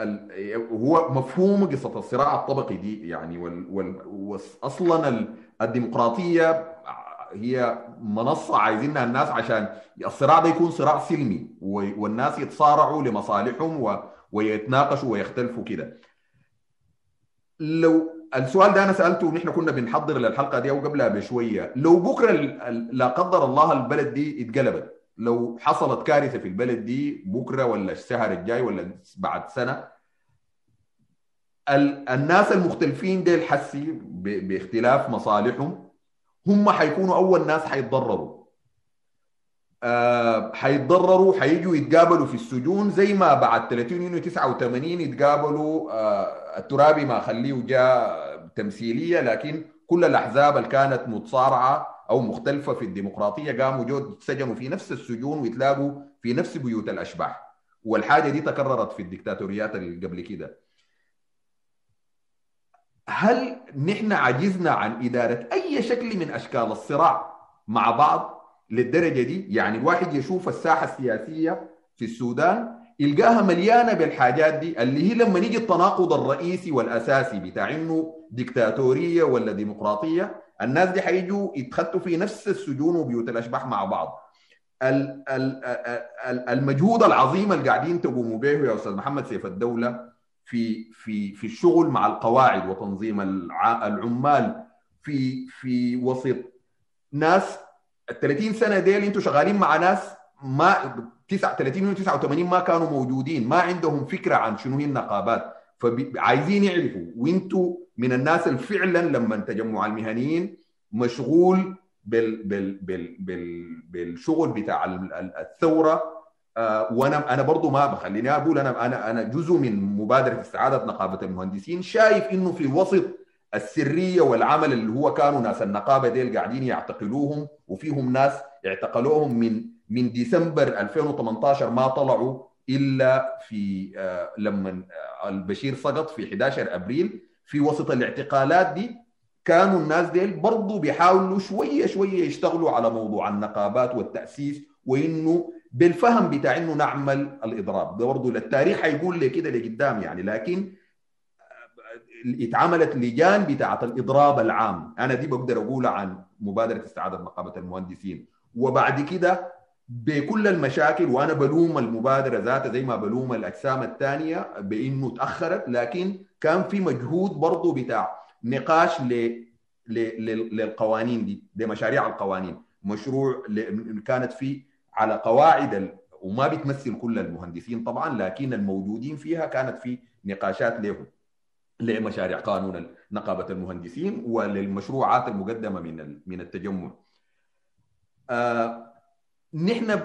هو مفهوم قصة الصراع الطبقي دي يعني واصلا الديمقراطية هي منصة عايزينها الناس عشان الصراع ده يكون صراع سلمي والناس يتصارعوا لمصالحهم ويتناقشوا ويختلفوا كده. لو السؤال ده أنا سألته ونحن كنا بنحضر للحلقة دي أو قبلها بشوية لو بكرة لا قدر الله البلد دي اتقلبت لو حصلت كارثة في البلد دي بكرة ولا الشهر الجاي ولا بعد سنة الناس المختلفين ديل حسي باختلاف مصالحهم. هم حيكونوا أول ناس حيتضرروا. أه حيتضرروا حيجوا يتقابلوا في السجون زي ما بعد 30 يونيو 89 يتقابلوا أه الترابي ما خليه جاء تمثيلية لكن كل الأحزاب اللي كانت متصارعة أو مختلفة في الديمقراطية قاموا جو سجنوا في نفس السجون ويتلاقوا في نفس بيوت الأشباح. والحاجة دي تكررت في الدكتاتوريات اللي قبل كده. هل نحن عجزنا عن إدارة أي شكل من أشكال الصراع مع بعض للدرجة دي؟ يعني الواحد يشوف الساحة السياسية في السودان يلقاها مليانة بالحاجات دي اللي هي لما يجي التناقض الرئيسي والأساسي بتاع إنه ديكتاتورية ولا ديمقراطية الناس دي حيجوا يتخطوا في نفس السجون وبيوت الأشباح مع بعض. المجهود العظيم اللي قاعدين تقوموا به يا أستاذ محمد سيف الدولة في في في الشغل مع القواعد وتنظيم العمال في في وسط ناس. ال 30 سنة ديل أنتم شغالين مع ناس ما 39 و 89 ما كانوا موجودين ما عندهم فكرة عن شنو هي النقابات. فعايزين يعرفوا وانتوا من الناس اللي فعلا لما التجمع المهنيين مشغول بال بال بال بال بالشغل بتاع الثورة وأنا أنا برضو ما بخليني أقول أنا أنا أنا جزء من مبادرة استعادة نقابة المهندسين. شايف إنه في وسط السرية والعمل اللي هو كانوا ناس النقابة ديل قاعدين يعتقلوهم وفيهم ناس اعتقلوهم من من ديسمبر 2018 ما طلعوا إلا في آه لما البشير سقط في 11 أبريل. في وسط الاعتقالات دي كانوا الناس ديل برضو بيحاولوا شوية شوية يشتغلوا على موضوع النقابات والتأسيس وإنه بالفهم بتاع إنه نعمل الإضراب. ده برضه التاريخ حيقول لي كده لقدام يعني لكن اتعملت لجان بتاعه الإضراب العام. أنا دي بقدر اقولها عن مبادرة استعادة نقابه المهندسين. وبعد كده بكل المشاكل وأنا بلوم المبادرة ذاتها زي ما بلوم الأجسام الثانية بإنه تأخرت لكن كان في مجهود برضه بتاع نقاش ل للقوانين دي لمشاريع القوانين. مشروع كانت فيه على قواعد وما بتمثل كل المهندسين طبعا لكن الموجودين فيها كانت في نقاشات لهم لمشاريع قانون نقابة المهندسين وللمشروعات المقدمة من من التجمع. آه نحن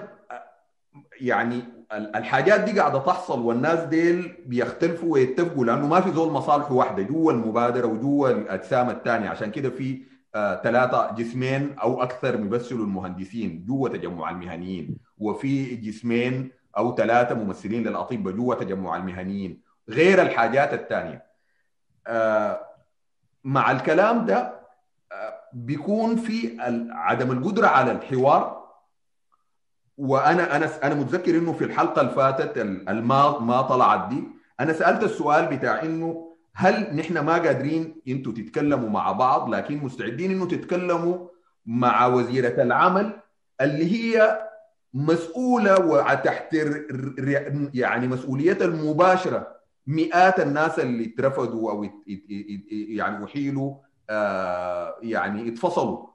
يعني الحاجات دي قاعدة تحصل والناس ديل بيختلفوا ويتفقوا لأنه ما في زول مصالح واحدة جوا المبادرة وجوا الأجسام الثانية عشان كده في ثلاثة آه جسمين أو أكثر بيمثلوا المهندسين جوا تجمع المهنيين. وفي جسمين أو ثلاثة ممثلين للاطباء جوا تجمع المهنيين. غير الحاجات الثانية. آه مع الكلام ده آه بيكون في عدم القدرة على الحوار. وأنا أنا أنا متذكر إنه في الحلقة اللي فاتت الما ما طلعت دي أنا سألت السؤال بتاع إنه هل نحن ما قادرين أنتوا تتكلموا مع بعض لكن مستعدين انه تتكلموا مع وزيرة العمل اللي هي مسؤولة وتحت يعني مسؤوليتها المباشرة. مئات الناس اللي اترفضوا أو يعني أحيلوا يعني اتفصلوا.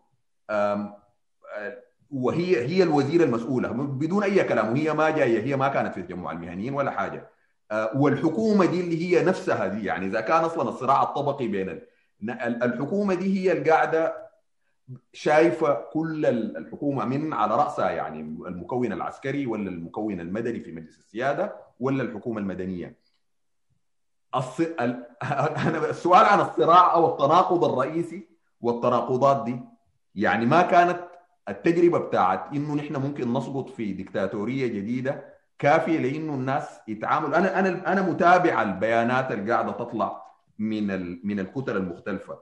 وهي هي الوزيرة المسؤولة. بدون أي كلام وهي ما جاية هي ما كانت في تجمع المهنيين ولا حاجة. والحكومة دي اللي هي نفسها دي يعني إذا كان أصلا الصراع الطبقي بين الحكومة دي هي اللي قاعدة شايفة كل الحكومة من على رأسها يعني المكون العسكري ولا المكون المدني في مجلس السيادة ولا الحكومة المدنية. الص... ال... أنا السؤال عن الصراع أو التناقض الرئيسي والتناقضات دي يعني ما كانت التجربة بتاعت إنه نحن ممكن نسقط في ديكتاتوريه جديدة كافية لإنه الناس يتعاملوا. أنا أنا أنا متابع البيانات اللي قاعدة تطلع من. من الكتل المختلفة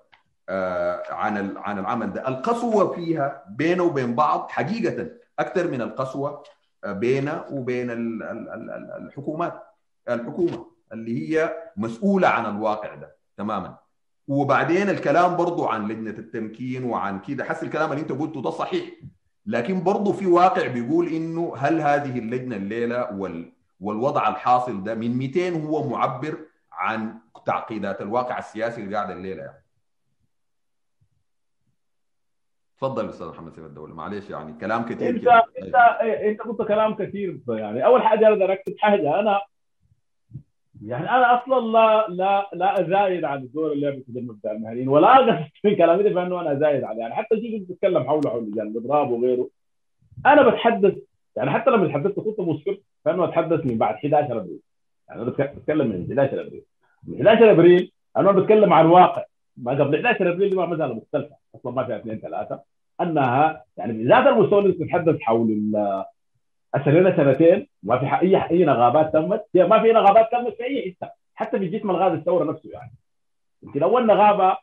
آه عن عن العمل ده. القسوة فيها بينه وبين بعض حقيقة أكثر من القسوة بينه وبين ال... ال... الحكومات. الحكومة اللي هي مسؤولة عن الواقع ده تماما. وبعدين الكلام برضو عن لجنة التمكين وعن كده. حس الكلام اللي أنت قلته ده صحيح. لكن برضو في واقع بيقول إنه هل هذه اللجنة الليلة وال والوضع الحاصل ده من 200 هو معبر عن تعقيدات الواقع السياسي اللي قاعد الليلة يعني. تفضل أستاذ محمد سيف الدولة. معلش يعني كلام كثير إنت كده. إنت إنت قلت كلام كثير يعني. أول حاجة أقدر اكتب حاجة. أنا يعني أنا أصلا لا لا لا أزايد عن الدور اللي بتدرب بتاع المهنيين ولا اغلط من كلامي ده فانه أنا أزايد عليه. يعني حتى تيجي تتكلم حول حول يعني الإضراب وغيره. أنا بتحدث يعني حتى لما تحدثت كنت مسكر فإنه أتحدث من بعد 11 أبريل. يعني أنا بتكلم من 11 أبريل. من 11 أبريل أنا بتكلم عن واقع. ما قبل 11 أبريل ما مساله مختلفة. أصلا ما فيها اثنين ثلاثة. أنها يعني بذات المستوى اللي تتحدث حول السنة سنتين. ما في اي أي نغابات تمت. ما في نغابات تمت في أي حتة. حتى في جسم الغاز الثورة نفسه يعني. يمكن أول نغابة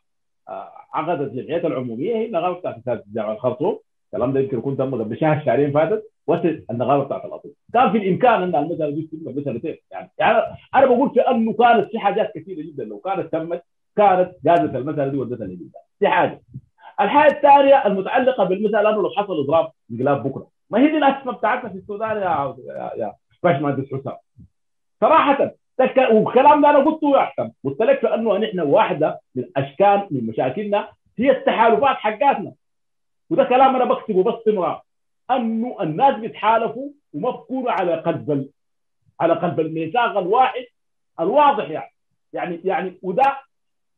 عقدت الجمعيات العمومية هي النغابة بتاعت جامعه الخرطوم. الكلام ده يمكن يكون تم قبل شهر شهرين فاتت. وقت النغابة بتاعت الاطفال كان في الإمكان إن المساله دي تتم قبل سنتين يعني, يعني أنا بقول في أنه كانت في حاجات كثيرة جدا. لو كانت تمت كانت جازت المساله دي ودتها لجدا دي حاجة. الحاجة الثانية المتعلقة بالمساله انه لو حصل إضراب انقلاب بكرة. ما هي دي الازمه بتاعتنا في السودان يا يا, باشمهندس حسام. صراحة والكلام ده أنا قلته يحسن قلت لك انه نحن واحدة من أشكال من مشاكلنا هي التحالفات حقاتنا. وده كلام أنا بكتبه باستمرار إنه الناس بيتحالفوا وما بيكونوا على قلب ال... على قلب الميثاق الواحد الواضح يعني. يعني يعني وده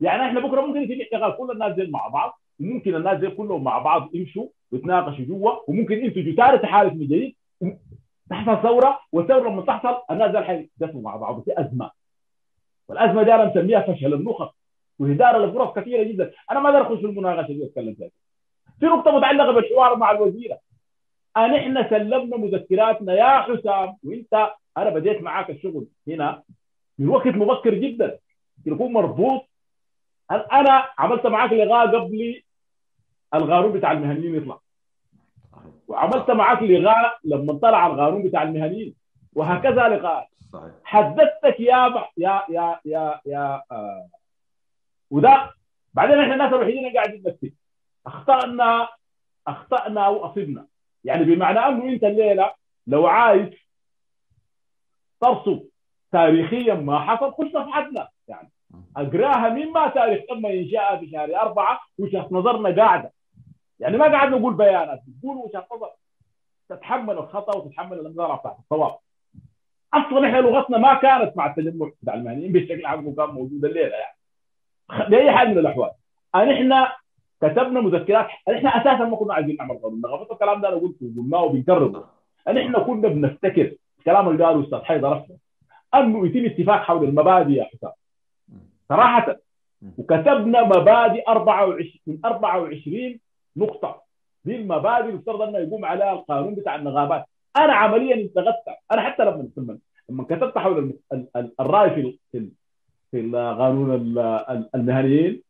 يعني إحنا بكرة ممكن يتم كل الناس مع بعض. وممكن الناس دي كلهم مع بعض يمشوا ويتناقشوا جوا وممكن ينتجوا ثالث تحالف من جديد تحصل ثورة والثورة لما تحصل الناس دي حيتقسموا مع بعض في أزمة. والأزمة دي أنا مسميها فشل النخب وهدار الفرص كثيرة جدا. أنا ما أقدر أخش في المناقشة دي واتكلم فيها. في نقطة متعلقة بالحوار مع الوزيرة. ان إحنا سلمنا مذكراتنا يا حسام وإنت أنا بديت معاك الشغل هنا من وقت مبكر جدا. يكون مربوط أنا عملت معاك لغاء قبل القانون بتاع المهنيين يطلع. وعملت معاك لغاء لما طلع القانون بتاع المهنيين. وهكذا لقاء حدثتك يا ب... يا يا يا يا آه وده بعدين إحنا الناس الوحيدين اللي قاعدين نكتب. أخطأنا أخطأنا واصبنا يعني بمعنى أنه أنت الليلة لو عايز ترصد تاريخيا ما حصل خش صفحتنا يعني أقراها مما تاريخ تم انشائها في شهر أربعة وجهه نظرنا قاعدة. يعني ما قاعد نقول بيانات نقول وجهه نظر تتحمل الخطأ وتتحمل الأنظار بتاعت الصواب أصلا إحنا لغتنا ما كانت مع التجمع بتاع المهنيين بشكل عام وكان موجود الليلة يعني. باي حال من الأحوال. إحنا كتبنا مذكرات إحنا أساسا ما كنا عايزين نعمل قانون. غلط الكلام ده أنا قلته وقلناه وبنكرره أن إحنا كنا بنفتكر الكلام اللي قاله أستاذ حيدر أنه يتم اتفاق حول المبادئ يا حسام. صراحة. وكتبنا مبادئ 24 من 24 نقطة. دي المبادئ اللي يفترض إنه يقوم عليها القانون بتاع النغابات. أنا عمليا انتقدت أنا حتى لما لما كتبت حول الرأي في في في قانون المهنيين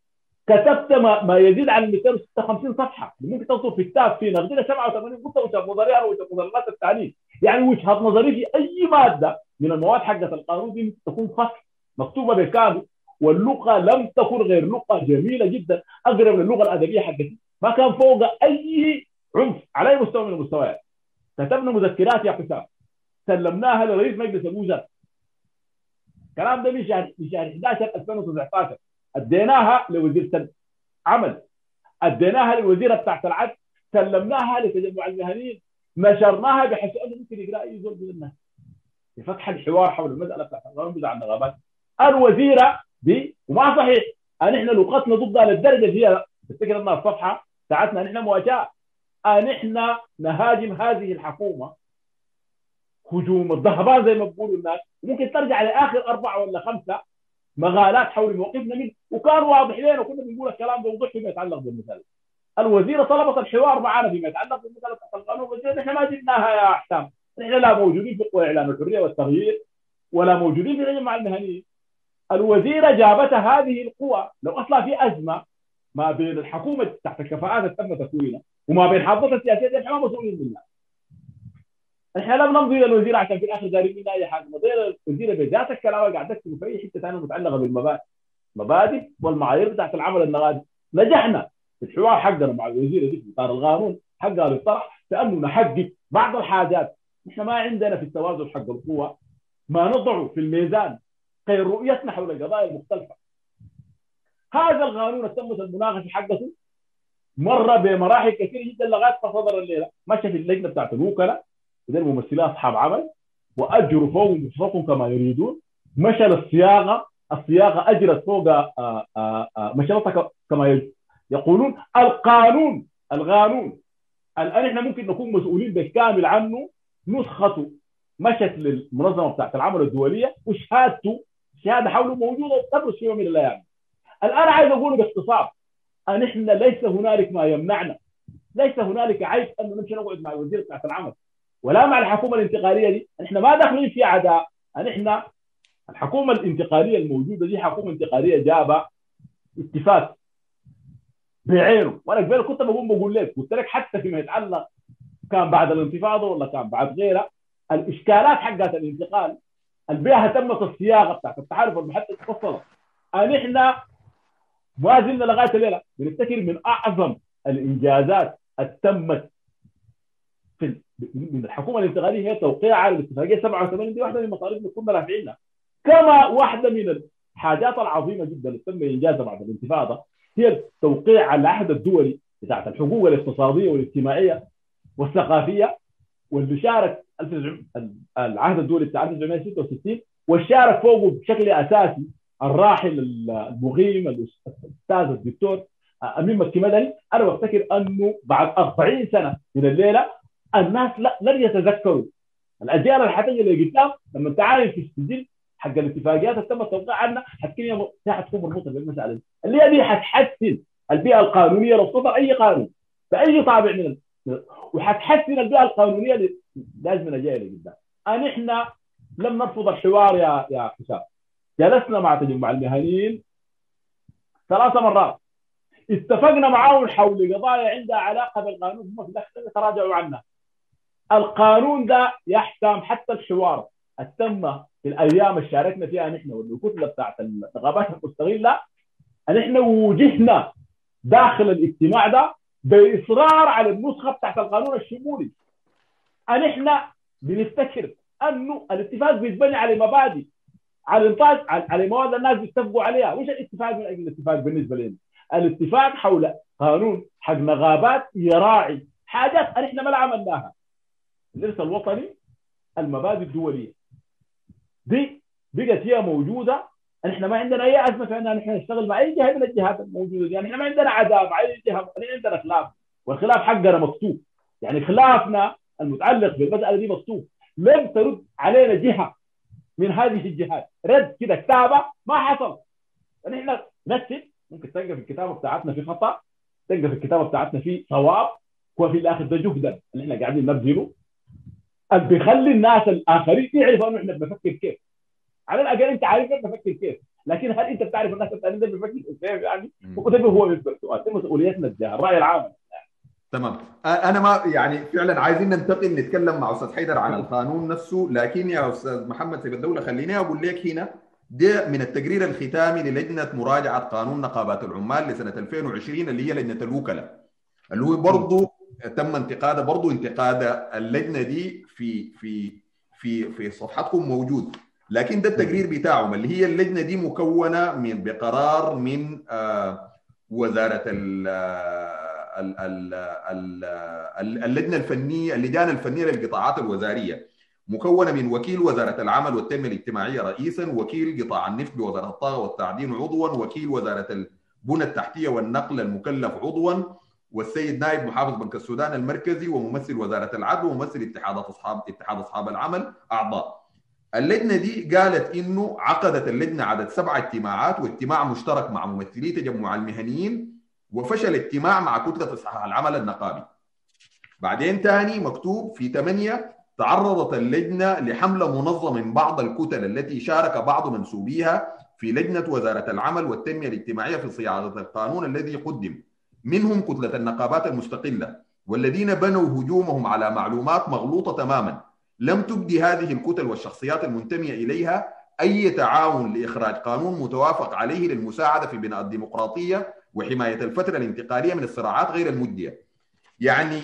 كتبت ما, ما يزيد عن 256 صفحة. ممكن تصدر في كتاب في نقدنا 87 قلت وجهه نظري أنا وجهه نظريات التعليم. يعني وجهة نظري في أي مادة من المواد حقت القانون دي تكون فصل مكتوبة بكامل. واللغة لم تكن غير لغة جميلة جدا أقرب للغة الأدبية حقتي. ما كان فوق أي عنف على أي مستوى من المستويات. كتبنا مذكرات يا حسام. سلمناها لرئيس مجلس الوزراء الكلام ده في شهر في شهر 11 2019 أديناها لوزير عمل. أديناها للوزيره بتاعت العدل. سلمناها لتجمع المهنيين. نشرناها بحيث أنه ممكن يقرأ أي زول من الناس لفتح الحوار حول المسألة بتاعت بتاع النغابات الوزيره وما صحيح. ان إحنا لغتنا ضدها للدرجه هي تفتكر انها الصفحة بتاعتنا ان إحنا مواجهة. ان إحنا نهاجم هذه الحكومة. هجوم الضهبان زي ما بيقولوا الناس. ممكن ترجع لآخر أربعة ولا خمسة. مغالات حول موقفنا منه. وكان واضح لنا وكنا بنقول الكلام ده وضوح فيما يتعلق بالمساله الوزيره طلبت الحوار معنا فيما يتعلق بالمساله بتاعت القانون والوزيره إحنا ما جبناها يا احسام إحنا لا موجودين في قوى اعلان الحرية والتغيير ولا موجودين في مع المهنيين الوزيره جابتها هذه القوى لو أصلا في أزمة ما بين الحكومة تحت الكفاءات اللي تم تكوينها وما بين حافظه السياسية دي إحنا ما مسؤولين منها. إحنا لم نمضي للوزير عشان في الآخر دارين منا أي حاجة. مضينا للوزير بذات الكلام قاعد تكتب في أي حتة ثانية متعلقة بالمبادئ. مبادئ والمعايير بتاعت العمل النغادي نجحنا في الحوار حقنا مع الوزير دي في اطار القانون حقها اللي طرح في انه نحقق بعض الحاجات. إحنا ما عندنا في التوازن حق القوى. ما نضعه في الميزان غير رؤيتنا حول القضايا المختلفة. هذا القانون تمت المناقشة حقته مر بمراحل كثيرة جدا لغاية ما صدر الليلة. مشى في اللجنة بتاعت الوكلاء وده الممثلين أصحاب عمل وأجروا فوق انفسهم كما يريدون. مشى للصياغة الصياغة أجرت فوق مشروطها كما يقولون. القانون القانون. الآن إحنا ممكن نكون مسؤولين بالكامل عنه. نسخته مشت للمنظمة بتاعت العمل الدولية. وشهادته شهاده حوله موجوده وتدرس في يوم من الأيام. الآن عايز أقول باختصار ان إحنا ليس هنالك ما يمنعنا. ليس هنالك عيب أن نمشي نقعد مع الوزير بتاعت العمل. ولا مع الحكومة الانتقالية دي. إحنا ما داخلين في عداء ان إحنا الحكومة الانتقالية الموجودة دي حكومة انتقالية جابة اتفاق بعينه. وأنا قبل كنت بقوم بقول لك قلت لك حتى فيما يتعلق كان بعد الانتفاضة ولا كان بعد غيرها الإشكالات حقت الانتقال البيئة تمت الصياغه بتاعت التحالف المحدد تفصلت ان إحنا ما زلنا لغاية الليلة. بنفتكر من أعظم الإنجازات التمت في من الحكومة الانتقالية. هي توقيع على الاتفاقيه 87 دي واحدة من مطالبنا كنا رافعينها. كما واحدة من الحاجات العظيمة جدا اللي تم انجازها بعد الانتفاضة هي التوقيع على العهد الدولي بتاعت الحقوق الاقتصادية والاجتماعية والثقافية. واللي شارك العهد الدولي بتاع 1966 وشارك فوقه بشكل أساسي الراحل المغيم الأستاذ الدكتور أمين مكي مدني. أنا بفتكر أنه بعد 40 سنة من الليلة الناس لن يتذكروا. الأجيال اللي حتجي اللي قدام لما عارف في السجل حق الاتفاقيات اللي تم التوقيع عنها حتكون حتكون مربوطة بالمسألة اللي هي دي حتحسن البيئة القانونية لو أي قانون. بأي طابع من وحتحسن البيئة القانونية اللي لازم جاية لقدام ان إحنا لم نرفض الحوار يا يا حسام. جلسنا مع تجمع المهنيين ثلاث مرات. اتفقنا معاهم حول قضايا عندها علاقة بالقانون هم في الآخر تراجعوا عنها. القانون ده يحتم حتى الحوار. التم في الأيام اللي شاركنا فيها نحن والكتله بتاعت النقابات المستغلة ان إحنا وجهنا داخل الاجتماع ده بإصرار على النسخة بتاعت القانون الشمولي. أن إحنا بنفتكر أنه الاتفاق بيتبني على مبادئ على انتاج على مواد الناس بيتفقوا عليها. مش الاتفاق من أجل الاتفاق بالنسبة لنا. الاتفاق حول قانون حق نغابات يراعي حاجات إحنا ما عملناها. الإرث الوطني المبادئ الدولية. دي بقت هي موجودة إحنا ما عندنا أي ازمه في أن إحنا نشتغل مع أي جهة من الجهات الموجودة. يعني إحنا ما عندنا عداوه مع أي جهة إحنا عندنا خلاف. والخلاف حقنا مكتوب يعني خلافنا المتعلق بالمسألة دي مكتوب لم ترد علينا جهة من هذه الجهات. رد كده كتابة ما حصل. يعني إحنا نكتب ممكن تلقى في الكتابة بتاعتنا في خطأ تلقى في الكتابة بتاعتنا في صواب وفي الآخر ده جهدا. اللي إحنا قاعدين نبذله. اللي بيخلي الناس الآخرين يعرفوا إنه إحنا بنفكر كيف. على الأقل أنت عارف انت بنفكر كيف. لكن هل أنت بتعرف الناس الثانيين ده بيفكر كيف يعني؟ وده هو السؤال دي مسؤوليتنا الجهه الرأي العام. تمام. أنا ما يعني فعلا عايزين ننتقل نتكلم مع أستاذ حيدر عن القانون نفسه لكن يا أستاذ محمد سيف الدولة خليني أقول لك هنا ده من التقرير الختامي للجنة مراجعة قانون نقابات العمال لسنة 2020 اللي هي لجنة الوكلاء. اللي هو برضه تم انتقاده برضه انتقاد اللجنة دي في في في في صفحتكم موجود. لكن ده التقرير بتاعهم اللي هي اللجنة دي مكونة من بقرار من آه وزارة ال ال ال ال اللجنة الفنية اللجان الفنية للقطاعات الوزارية مكونة من وكيل وزارة العمل والتنمية الاجتماعية رئيسا وكيل قطاع النفط بوزارة الطاقة والتعدين عضوا وكيل وزارة البنى التحتية والنقل المكلف عضوا والسيد نائب محافظ بنك السودان المركزي وممثل وزارة العدل وممثل اتحاد اصحاب اتحاد أصحاب العمل أعضاء. اللجنة دي قالت إنه عقدت اللجنة عدد سبع اجتماعات واجتماع مشترك مع ممثلي تجمع المهنيين وفشل اجتماع مع كتلة إصحاح العمل النقابي. بعدين ثاني مكتوب في 8 تعرضت اللجنة لحملة منظمة من بعض الكتل التي شارك بعض منسوبيها في لجنة وزارة العمل والتنمية الاجتماعية في صياغة القانون الذي قدم. منهم كتلة النقابات المستقلة والذين بنوا هجومهم على معلومات مغلوطة تماما لم تبدي هذه الكتل والشخصيات المنتمية إليها أي تعاون لإخراج قانون متوافق عليه للمساعدة في بناء الديمقراطية وحماية الفترة الانتقالية من الصراعات غير المجدية يعني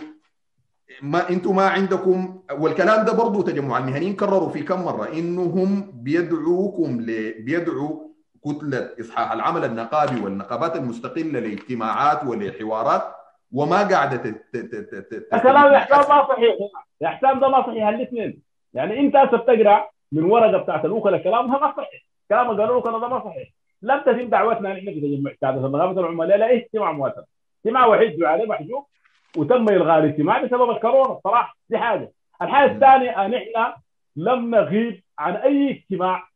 ما أنتم ما عندكم والكلام ده برضه تجمع المهنيين كرروا في كم مرة إنهم بيدعوكم ل... بيدعوا كتلة إصحاح العمل النقابي والنقابات المستقلة لإجتماعات ولحوارات وما قاعدة. الكلام يا حسام ما صحيح. يا حسام ده ما صحيح. الاثنين. يعني أنت هسه بتقرأ من ورقة بتاعت الوكلاء كلامها ما صحيح. كلام قالوا الوكلاء ده ما صحيح. لم تتم دعوتنا نحن في تجمع قاعدة النقابه العماليه لا اجتماع مواتر اجتماع وحيد عليه محجوب. وتم إلغاء الاجتماع بسبب الكورونا. الصراحه دي حاجة. الحاجة الثانية أن إحنا لم نغيب عن أي اجتماع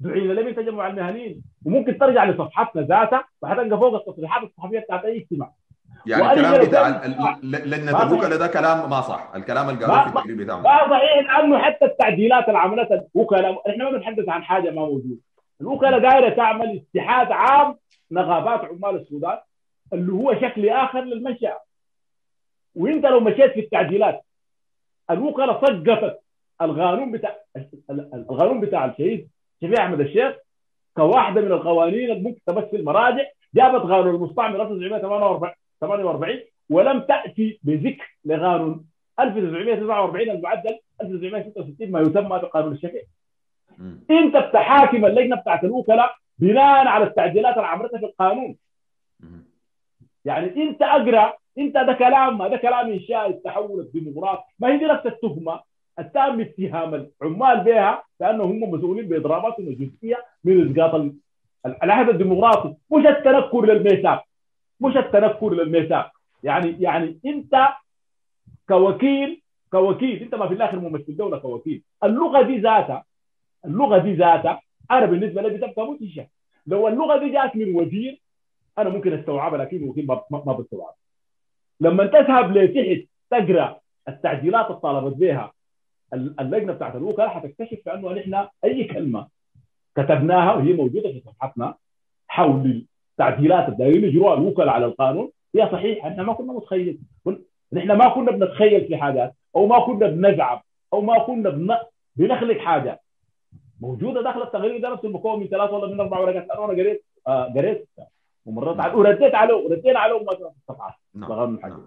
دعينا. له من تجمع المهنيين. وممكن ترجع لصفحتنا ذاتها وحتلقى فوق التصريحات الصحفية بتاعت أي اجتماع. يعني الكلام بتاع لجنه الوكلاء ده كلام ما صح. الكلام اللي قالوه في التقرير بتاعهم ما صحيح. لأنه حتى التعديلات اللي عملتها الوكلاء إحنا ما بنتحدث عن حاجة ما موجوده الوكلاء دايرة تعمل اتحاد عام نقابات عمال السودان اللي هو شكل آخر للمنشاه وأنت لو مشيت في التعديلات الوكلاء سقطت. القانون بتاع القانون بتاع الشهيد شفيع أحمد الشيخ كواحدة من القوانين اللي ممكن تمثل مراجع. جابت قانون المستعمر 1948 ولم تأتي بذكر لقانون 1949 المعدل 1966 ما يسمى بقانون الشفيع. انت بتحاكم اللجنة بتاعت الوكلاء بناء على التعديلات اللي عملتها في القانون. يعني أنت أقرأ أنت ده كلام ما ده كلام إنشاء التحول الديمقراطي. ما هي دي نفس التهمة التام اتهام العمال بها لأنه هم مسؤولين باضراباتهم الجزئيه من إسقاط العهد الديمقراطي مش التنكر للميثاق. مش التنكر للميثاق. يعني يعني انت كوكيل كوكيل انت ما في الآخر ممثل دوله كوكيل. اللغة دي ذاتها اللغة دي ذاتها أنا بالنسبة لي بتبقى مدهشه لو اللغة دي جات من وزير أنا ممكن أستوعبها لكن وكيل ما بستوعبها. لما تذهب لتحت تقرأ التعديلات اللي طالبت بها اللجنة بتاعت الوكلاء حتكتشف بأنه نحن أي كلمة كتبناها وهي موجودة في صفحتنا حول التعديلات الدايرين يجروها الوكلاء على القانون. هي صحيح إحنا ما كنا متخيل نحن ما كنا بنتخيل في حاجات أو ما كنا بنزعم أو ما كنا بن... بنخلق حاجات موجودة داخل التقرير ده نفسه المكون من ثلاث ولا من أربع ورقات أنا قريت آه قريت. ومرات عليه ورديت عليه وردينا عليه ما كان استطاع نعم. نعم.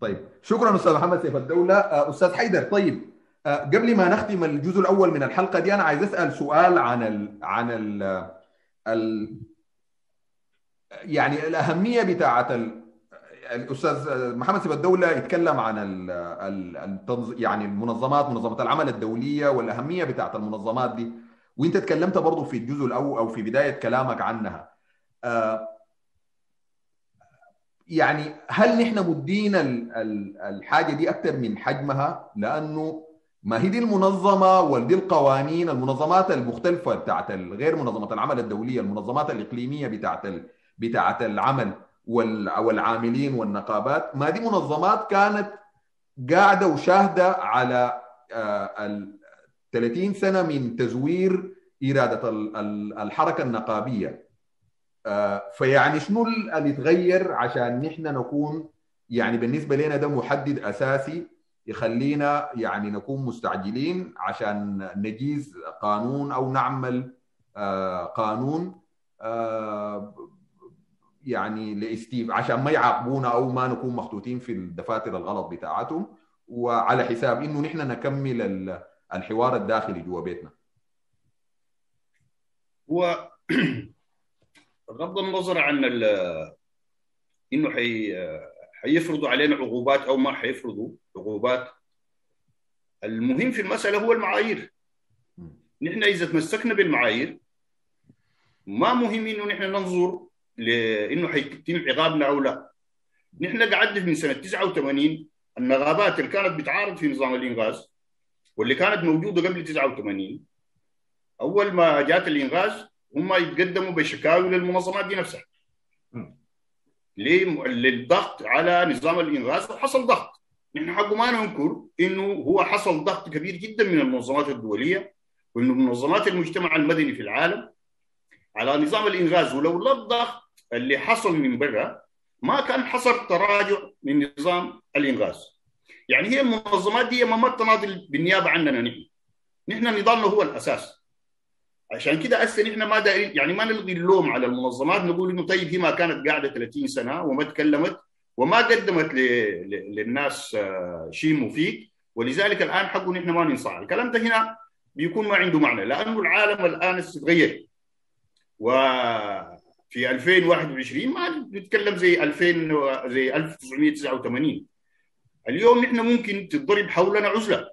طيب. شكرا أستاذ محمد سيف الدولة. أستاذ حيدر طيب. قبل ما نختم الجزء الأول من الحلقة دي أنا عايز أسأل سؤال عن ال عن ال ال يعني الأهمية بتاعة ال الأستاذ محمد سيف الدولة يتكلم عن يعني المنظمات منظمة العمل الدولية والأهمية بتاعة المنظمات دي. وأنت تكلمت برضه في الجزء الأول أو في بداية كلامك عنها. يعني هل نحن مدين الحاجة دي أكثر من حجمها؟ لأنه ما هي دي المنظمة ودي القوانين المنظمات المختلفة بتاعت غير منظمة العمل الدولية المنظمات الإقليمية بتاعت بتاعت العمل والعاملين والنقابات. ما دي منظمات كانت قاعدة وشاهدة على ال 30 سنة من تزوير إرادة الحركة النقابية. فيعني شنو اللي يتغير عشان نحن نكون يعني بالنسبة لنا ده محدد أساسي يخلينا يعني نكون مستعجلين عشان نجيز قانون أو نعمل قانون. يعني لاستيف عشان ما يعاقبونا أو ما نكون مخطوطين في الدفاتر الغلط بتاعتهم. وعلى حساب إنه نحن نكمل الحوار الداخلي جوا بيتنا. هو بغض النظر عن إنه حي حيفرضوا علينا عقوبات أو ما حيفرضوا عقوبات المهم في المسألة هو المعايير. نحن إذا تمسكنا بالمعايير ما مهم إنه نحن ننظر لإنه حيتم عقابنا أو لا. نحن قعدنا من سنة 89 النغابات اللي كانت بتعارض في نظام الإنغاز واللي كانت موجودة قبل 89 أول ما جات الإنغاز هم يتقدموا بشكاوي للمنظمات دي نفسها. للضغط على نظام الإنغاز وحصل ضغط. نحن حقه ما ننكر إنه هو حصل ضغط كبير جدا من المنظمات الدولية وإنه منظمات المجتمع المدني في العالم على نظام الإنغاز ولولا الضغط اللي حصل من برا ما كان حصل تراجع من نظام الإنغاز. يعني هي المنظمات دي ما تناضل بالنيابة عننا نحن. نحن نضالنا هو الأساس. عشان كده هسه نحن ما دايرين يعني ما نلغي اللوم على المنظمات نقول إنه طيب هي ما كانت قاعدة 30 سنة وما تكلمت وما قدمت ل... ل... للناس شيء مفيد. ولذلك الآن حقه نحن ما ننصاع الكلام ده هنا بيكون ما عنده معنى لأنه العالم الآن تغير وفي 2021 ما نتكلم زي 2000 زي 1989 اليوم نحن ممكن تضرب حولنا عزلة.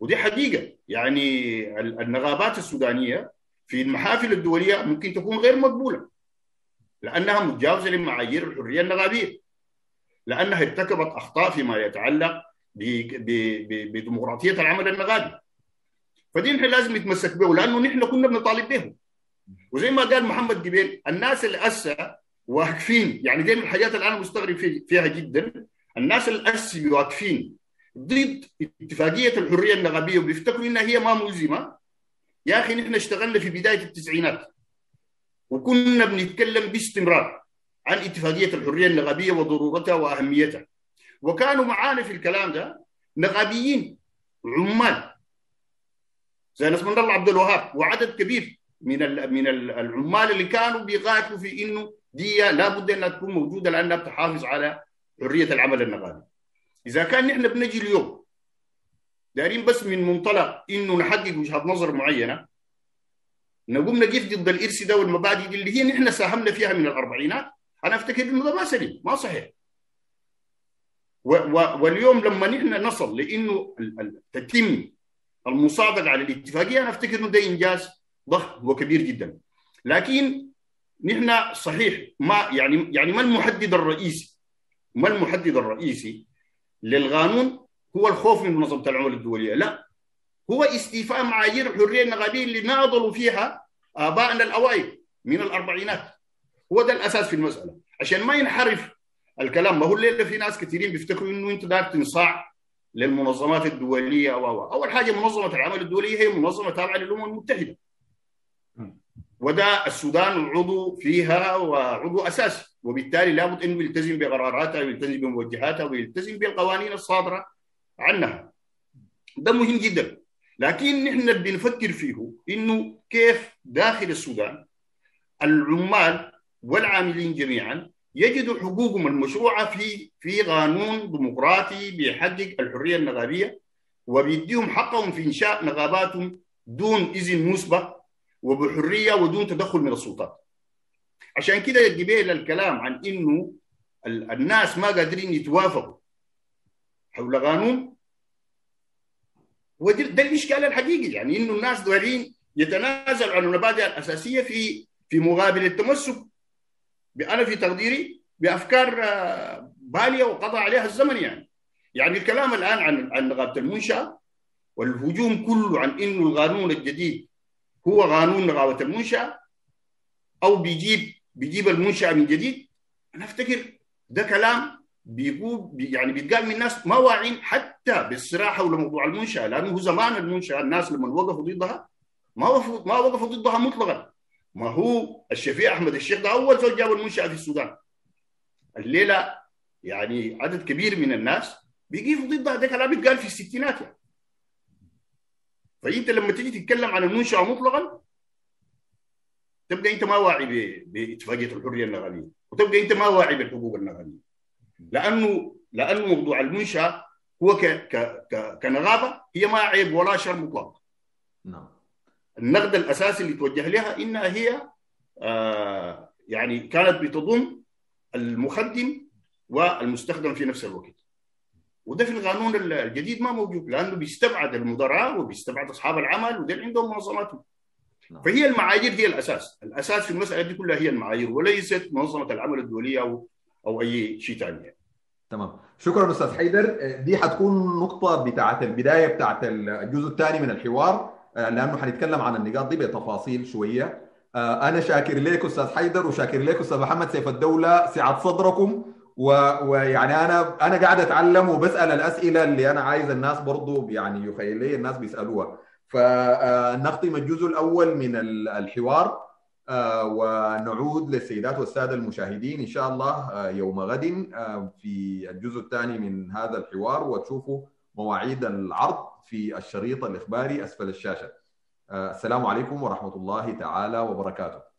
ودي حقيقة. يعني النغابات السودانية في المحافل الدولية ممكن تكون غير مقبولة. لأنها متجاوزة لمعايير الحرية النغابيه لأنها ارتكبت أخطاء فيما يتعلق بديمقراطية العمل النغابي فدي نحن لازم نتمسك به لأنه نحن كنا بنطالب بهم وزي ما قال محمد جبيل الناس اللي اسا واقفين يعني دي من الحاجات اللي أنا مستغرب فيها جدا. الناس اللي اسا واقفين ضد اتفاقية الحرية النغابيه وبيفتكروا إنها هي ما ملزمة. يا أخي نحن اشتغلنا في بداية التسعينات وكنا بنتكلم باستمرار عن اتفاقية الحرية النغابيه وضرورتها وأهميتها. وكانوا معانا في الكلام ده نغابيين عمال زي من الله عبد الوهاب وعدد كبير. من من العمال اللي كانوا بيقاتلوا في إنه دي لابد انها تكون موجودة لانها بتحافظ على حرية العمل النغابي إذا كان نحن بنجي اليوم دايرين بس من منطلق إنه نحقق وجهه نظر معينة نقوم نقف ضد الإرث ده والمبادئ اللي هي نحن ساهمنا فيها من الأربعينات أنا أفتكر إنه ده ما سليم ما صحيح. و و واليوم لما نحن نصل لإنه تتم المصادقه على الاتفاقية أنا أفتكر إنه ده إنجاز ضخم وكبير جدا. لكن نحن صحيح ما يعني يعني ما المحدد الرئيسي؟ ما المحدد الرئيسي للقانون هو الخوف من منظمة العمل الدولية. لا هو استيفاء معايير الحريه النغابيه اللي ناضلوا فيها ابائنا الأوائل من الأربعينات. هو ده الأساس في المسألة. عشان ما ينحرف الكلام. ما هو الليلة في ناس كثيرين بيفتكروا إنه أنت دار تنصاع للمنظمات الدولية أو. أول حاجة منظمة العمل الدولية هي منظمة تابعة للأمم المتحدة. وده السودان عضو فيها وعضو أساسي وبالتالي لابد إنه يلتزم بقراراتها ويلتزم بموجهاتها ويلتزم بالقوانين الصادرة عنها. ده مهم جدا. لكن نحن بنفكر فيه إنه كيف داخل السودان العمال والعاملين جميعا يجدوا حقوقهم المشروعة في في قانون ديمقراطي بيحقق الحرية النغابيه وبيديهم حقهم في إنشاء نغاباتهم دون إذن مسبق وبحرية ودون تدخل من السلطات. عشان كده قبيل الكلام عن إنه الناس ما قادرين يتوافقوا حول قانون وده الاشكال الحقيقي يعني إنه الناس دارين يتنازلوا عن المبادئ الأساسية في في مقابل التمسك أنا في تقديري بأفكار بالية وقضى عليها الزمن يعني يعني الكلام الآن عن عن نقابة المنشأة والهجوم كله عن إنه القانون الجديد هو قانون نقابه المنشاه أو بيجيب بيجيب المنشاه من جديد. أنا أفتكر ده كلام بيقول يعني بيتقال من ناس ما واعين حتى بالصراع حول موضوع المنشاه لأنه زمان المنشاه الناس لما وقفوا ضدها ما وقفوا ما وقفوا ضدها مطلقا. ما هو الشفيع أحمد الشيخ ده أول زول جاب المنشاه في السودان. الليلة يعني عدد كبير من الناس بيقفوا ضدها. ده كلام بيتقال في الستينات يعني. فأنت لما تيجي تتكلم عن المنشأة مطلقا تبقى أنت ما واعي باتفاقية الحرية النغمية وتبقى أنت ما واعي بالحقوق النغمية. لأنه لأنه موضوع المنشأة هو ك ك ك كنغابه هي ما عيب ولا شر مطلق. نعم. النقد الأساسي اللي توجه لها إنها هي آه يعني كانت بتضم المخدم والمستخدم في نفس الوقت. وده في القانون الجديد ما موجود لأنه بيستبعد المدراء وبيستبعد أصحاب العمل ودول عندهم منظماتهم فهي المعايير هي الأساس. الأساس في المسألة دي كلها هي المعايير وليست منظمة العمل الدولية أو أو أي شيء ثاني تمام. شكرا أستاذ حيدر. دي حتكون نقطة بتاعت البدايه بتاعت الجزء الثاني من الحوار. لأنه حنتكلم عن النقاط دي بتفاصيل شوية. أنا شاكر لك أستاذ حيدر وشاكر لك أستاذ محمد سيف الدولة سعة صدركم. ويعني أنا أنا قاعد أتعلم وبسأل الأسئلة اللي أنا عايز الناس برضو يعني يخيل لي الناس بيسألوها. فنختم الجزء الأول من الحوار. ونعود للسيدات والسادة المشاهدين إن شاء الله يوم غد في الجزء الثاني من هذا الحوار. وتشوفوا مواعيد العرض في الشريط الإخباري أسفل الشاشة. السلام عليكم ورحمة الله تعالى وبركاته.